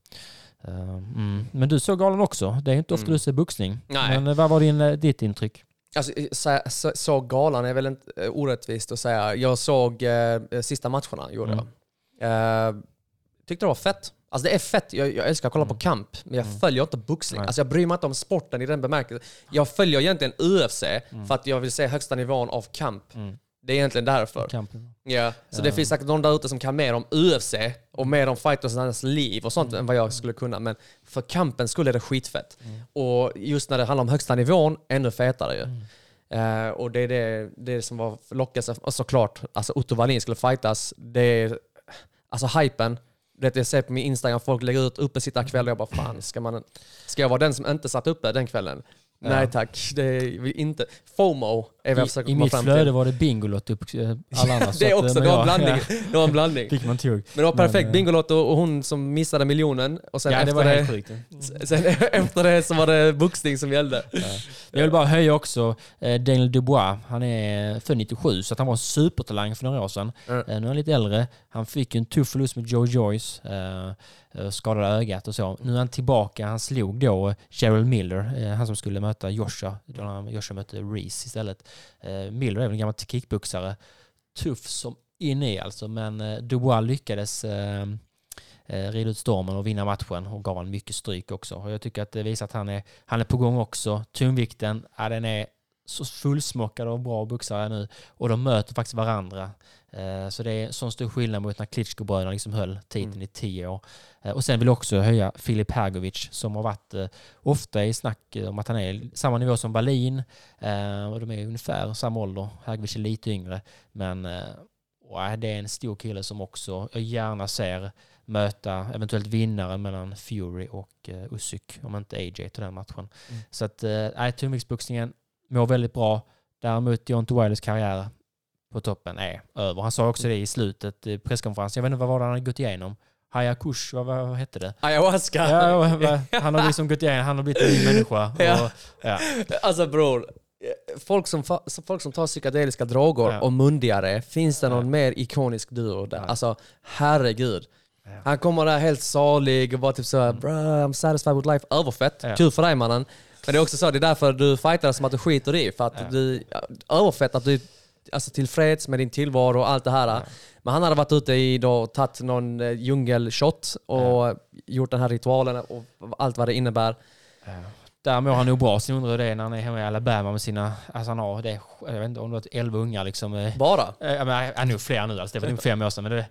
Eh, Mm. Men du såg galan också. Det är inte ofta Mm. du ser boxning. Nej. Men eh, vad var din, eh, ditt intryck? Alltså, så, så, så galan är väl inte orättvist att säga. Jag såg eh, sista matcherna, gjorde Mm. jag. Eh, tyckte det var fett. Alltså det är fett, jag, jag älskar att kolla på kamp, men jag följer inte boxning. Mm. Alltså jag bryr mig inte om sporten i den bemärkelsen. Jag följer egentligen UFC Mm. för att jag vill se högsta nivån av kamp. Mm. Det är egentligen därför. Kampen. Ja, så det finns säkert någon där ute som kan mer om UFC och mer om fightersarnas liv och sånt än vad jag skulle kunna. Men för kampen skulle det skitfett. Och just när det handlar om högsta nivån, ännu fetare ju. Eh, och det är det, det som var lockelse. Och såklart, alltså Otto Wallin skulle fightas. Det är, alltså hypen. Det jag ser på min Instagram, folk lägger ut uppesittarkväll och jag bara fan, ska, man, ska jag vara den som inte satt uppe den kvällen? Nej tack, det är vi inte. FOMO är vad jag I, försöker I komma mitt fram flöde till. var det Bingolotto upp eh, alla andra. *laughs* Det är också, det var jag- en blandning. ja, *laughs* Det var en blandning. Fick man tog. Men det var perfekt. Men, eh, Bingolotto och hon som missade miljonen. Och sen Ja, det efter var det, helt sjukt. *laughs* sen efter det så var det boxning som gällde. Jag vill bara höja också eh, Daniel Dubois. Han är född 97, så han var en supertalang för några år sedan. Mm. Nu är han lite äldre. Han fick ju en tuff förlust med Joe Joyce. Eh, skadade ögat och så. Nu är han tillbaka. Han slog då eh, Cheryl Miller, eh, han som skulle möta Joshua. Då Joshua mötte Reese istället. Miller är väl en gammal kickboxare. Tuff som in i alltså, men Dubois lyckades rida ut stormen och vinna matchen och gav han mycket stryk också. Och jag tycker att det visar att han är, han är på gång också. Tungvikten, ja, den är så fullsmockad och bra boxare nu och de möter faktiskt varandra. Eh, Så det är sån stor skillnad mot när Klitschko-bröderna liksom höll titeln Mm. i tio år. Eh, Och sen vill jag också höja Filip Hergovic som har varit eh, ofta i snack om att han är samma nivå som Berlin. Och de är ungefär samma ålder. Hergovic är lite yngre. Men det är en stor kille som också jag gärna ser möta eventuellt vinnaren mellan Fury och Usyk, om inte AJ till den matchen. Mm. Så att tungviktsboxningen mår väldigt bra. Däremot Deontay Wilders karriär på toppen är över. Han sa också det i slutet i presskonferensen. Jag vet inte vad var det han hade gått igenom. Hayakush, vad, vad hette det? Ayahuasca. Ja, han har liksom gått igenom, han har blivit en ny människa. *laughs* Ja. Och, ja. Alltså bror, folk som, folk som tar psykedeliska droger Ja. och mundigare, finns det någon mer ikonisk duo där? Ja. Alltså herregud. Ja. Han kommer där helt salig och bara typ såhär “Bro, I'm satisfied with life”. Överfett. Ja. Kul för dig mannen. Men det är också så, det är därför du fightar som att du skiter i. För att Ja. du, ja, överfett att du alltså, tillfreds med din tillvaro och allt det här. Ja. Men han hade varit ute i då, tagit någon eh, djungelshot och gjort den här ritualen och allt vad det innebär. Där mår han nog bra. Sen undrar jag det när han är hemma i Alabama med sina, alltså han har, det, är- jag vet inte om det var 11 ungar liksom. eh, Bara. Ja, men, är nog fler nu, alltså. det var nog *laughs* fem år sedan. Men det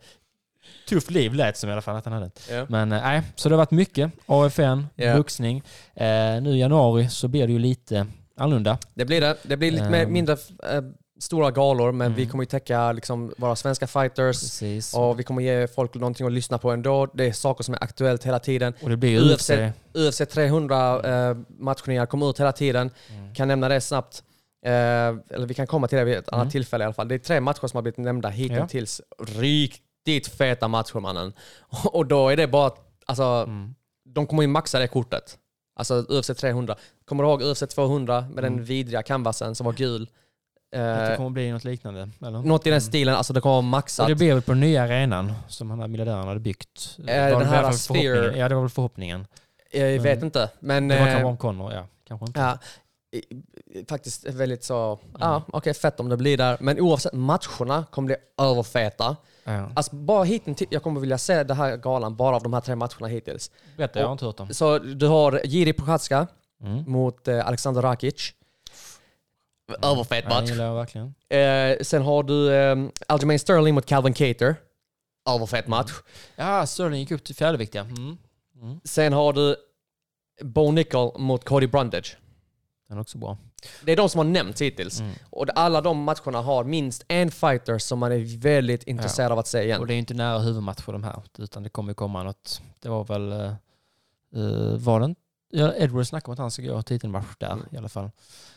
tufft liv lät som i alla fall att han hade. Ja. Men eh, nej, så det har varit mycket. AFN, Ja. boxning. Eh, nu i januari så blir det ju lite annorlunda. Det blir det. Det blir lite Ehm. mindre stora galor, men Mm. vi kommer ju täcka liksom, våra svenska fighters Precis. och vi kommer ge folk någonting att lyssna på ändå. Det är saker som är aktuellt hela tiden. Och det blir UFC. UFC. UFC 300 eh, matchningar kommer ut hela tiden. Mm. Kan nämna det snabbt. Eh, eller vi kan komma till det vid ett annat Mm. tillfälle i alla fall. Det är tre matcher som har blivit nämnda hittills. Riktigt feta matcher mannen. *laughs* Och då är det bara, alltså, Mm. de kommer ju maxa det kortet. Alltså UFC 300. Kommer du ihåg UFC 200 med den Mm. vidriga canvasen som var gul? Att det Eh, kommer bli något liknande. Eller? något i den Mm. stilen, alltså det kommer vara maxat. Och det blir väl på den nya arenan som den här miljardären hade byggt. Var den här Sphere. Ja, det var väl förhoppningen. jag vet Mm. inte, men... Det var eh, kanske om Connor, ja. Kanske inte. Ja, faktiskt väldigt så, ja okej fett om det blir där. Men oavsett, matcherna kommer bli överfeta. Ja. Alltså bara hittills, jag kommer vilja se den här galan bara av de här tre matcherna hittills. Berätta, jag har inte hört dem. Så du har Jiri Prochazka Mm. mot eh, Alexander Rakic. Överfet Ja, match. gillar jag verkligen. Eh, sen har du eh, Aljamain Sterling mot Calvin Cater. Överfet match. Ja, Sterling gick upp till fjärdeviktiga. Mm. Sen har du Bo Nickel mot Cody Brundage. Den är också bra. Det är de som har nämnts hittills. Mm. Och alla de matcherna har minst en fighter som man är väldigt intresserad av att se igen. Och det är inte nära huvudmatcher de här, utan det kommer komma något. Det var väl, eh, var det inte? Ja, Edward snackade om att han ska gå titelmatch där Mm. i alla fall.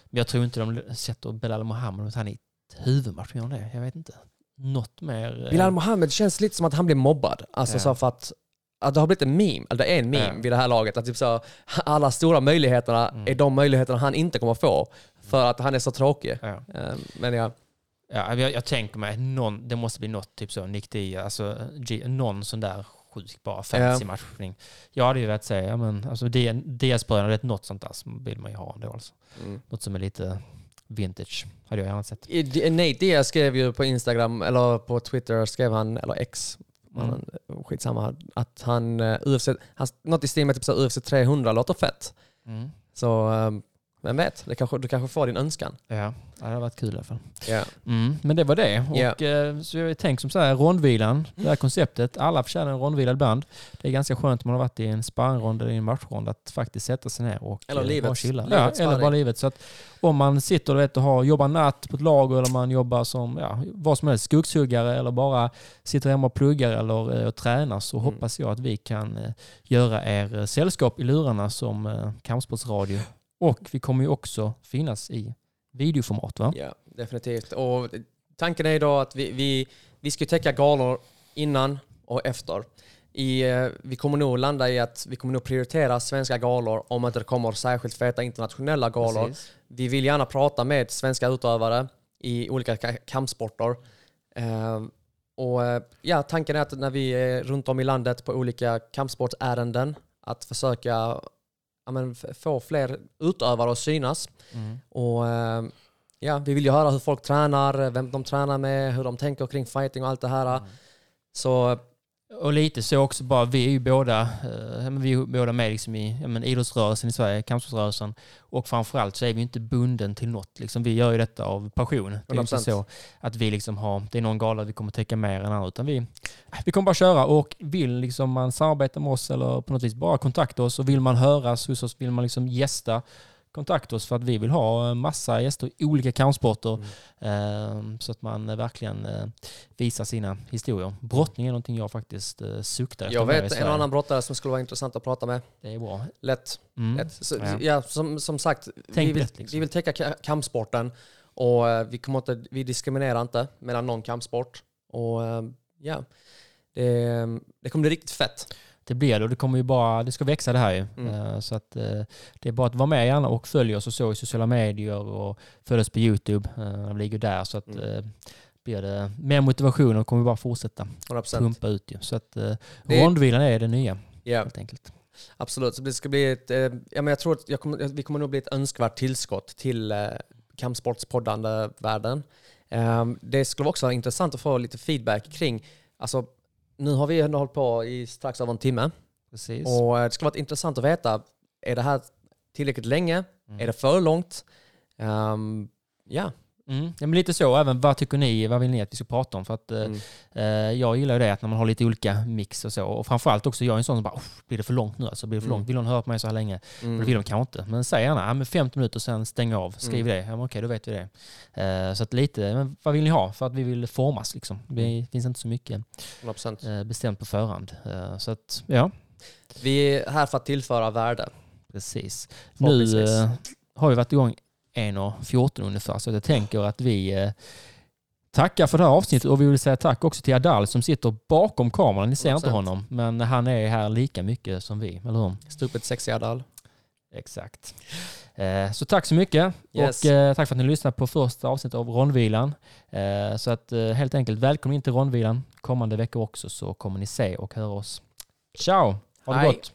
Men jag tror inte de sätter Belal Mohammed mot han i ett huvudmatch, gör de det? Jag vet inte. Något mer... eh, Bilal Mohammed känns lite som att han blir mobbad. Alltså Ja. så för att, att det har blivit en meme, eller det är en meme Ja. vid det här laget. Att typ så, alla stora möjligheterna Mm. är de möjligheterna han inte kommer få. För att han är så tråkig. Ja. Eh, Men ja, Ja, jag, jag tänker mig, någon, det måste bli något, typ så, Nick Diaz, alltså någon sån där sjuk bara fancy matchning. Jag hade ju velat säga, ja men alltså är något sånt där som vill man ju ha ändå alltså. Mm. Något som är lite vintage, hade jag gärna sett. Nate Diaz skrev ju på Instagram, eller på Twitter skrev han, eller X, Mm. mm. skitsamma, att han, eh, UFC, han något i stil med typ så UFC 300 låter fett. Mm. Så eh, vem vet, det kanske, du kanske får din önskan. Ja, det hade varit kul i alla fall. Ja. Mm, men det var det. Och, eh, så jag tänkt som så här, rondvilan, det här konceptet, alla förtjänar en rondvila ibland. Det är ganska skönt om man har varit i en sparringrond eller i en matchrond att faktiskt sätta sig ner och Eller eh, livet. bara chilla. Ja, eller sparring. bara livet. Så att om man sitter och, vet, och har, jobbar natt på ett lager eller man jobbar som ja, vad som helst, skogshuggare eller bara sitter hemma och pluggar eller eh, och tränar så Mm. hoppas jag att vi kan eh, göra er sällskap i lurarna som eh, kampsportsradio. Och vi kommer ju också finnas i videoformat va? Ja, definitivt. Och tanken är då att vi, vi, vi ska täcka galor innan och efter. I, eh, vi kommer nog landa i att vi kommer nog prioritera svenska galor om inte det kommer särskilt feta internationella galor. Precis. Vi vill gärna prata med svenska utövare i olika ka- kampsporter. Eh, och eh, ja, tanken är att när vi är runt om i landet på olika kampsportsärenden att försöka ja, men, få fler utövare att synas. Mm. Och eh, ja, vi vill ju höra hur folk tränar, vem de tränar med, hur de tänker kring fighting och allt det här. Så Och lite så också bara, vi är ju båda, eh, vi är båda med liksom i men idrottsrörelsen i Sverige, kampsportsrörelsen. Och framförallt så är vi inte bunden till något. Liksom. Vi gör ju detta av passion. Det är ju inte 100%. så att vi liksom har, det är någon gala vi kommer täcka mer än andra, utan vi, vi kommer bara köra och vill liksom man samarbeta med oss eller på något vis bara kontakta oss och vill man höras hos oss, vill man liksom gästa, kontakta oss för att vi vill ha en massa gäster i olika kampsporter eh, så att man eh, verkligen eh, visar sina historier. Brottning är någonting jag faktiskt eh, suktar efter jag vet en annan brottare som skulle vara intressant att prata med. Det är bra. Lätt. Mm. lätt. Så, Ja. ja. som, som sagt, Tänk vi vill, lätt, liksom. vi vill täcka ka- kampsporten och eh, vi, kommer inte, vi diskriminerar inte mellan någon kampsport. Och eh, ja, det, det kommer bli riktigt fett. Det blir det och det kommer ju bara, det ska växa det här ju. Mm. Eh, Så att eh, det är bara att vara med gärna och följa oss och så i sociala medier och följa oss på YouTube. Eh, Vi ligger där så att Mm. blir det mer motivation och kommer vi bara fortsätta 100%. pumpa ut ju. Så att Det- rondvilan är det nya Ja, helt enkelt. absolut. Så det ska bli ett, ja, men jag tror att jag kommer, vi kommer nog bli ett önskvärt tillskott till eh, kampsportspoddande världen. Eh, det skulle också vara intressant att få lite feedback kring, alltså nu har vi ändå hållit på i strax över en timme. Precis. Och eh, det skulle vara intressant att veta, är det här tillräckligt länge? Mm. Är det för långt? Ehm, ja, Mm. Ja, men lite så, även vad tycker ni, vad vill ni att vi ska prata om? För att eh, Mm. eh, jag gillar ju det att när man har lite olika mix och så. Och framförallt också, jag är en sån som bara, "Uff, blir det för långt nu alltså? Blir det för Mm. långt? Vill hon höra på mig så här länge? Mm. Det vill de kanske inte. Men säg gärna, ja, men 50 minuter sen stäng av, skriv Mm. det. Ja, men okej, då vet vi det. Eh, så att lite, men vad vill ni ha? För att vi vill formas liksom. Det Mm. finns inte så mycket 100%. eh, bestämt på förhand. Eh, så att, ja, Vi är här för att tillföra värde. precis. Nu eh, har vi varit igång 1.14 ungefär, så jag tänker att vi eh, tackar för det här avsnittet och vi vill säga tack också till Adal som sitter bakom kameran. Ni ser inte 100%. honom, men han är här lika mycket som vi, eller hur? Stupet sexy Adal. Exakt. Eh, Så tack så mycket Yes. och eh, tack för att ni lyssnade på första avsnittet av Rondvilan. Så att helt enkelt välkommen in till Rondvilan kommande veckor också så kommer ni se och höra oss. Ciao! Ha det Hej. gott!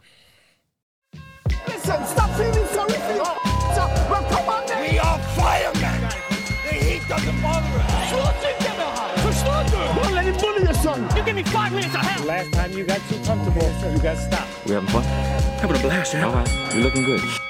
Me five minutes of hell. Last time you got too comfortable, so you got stopped. We having fun? Having a blast, All right. You're looking good.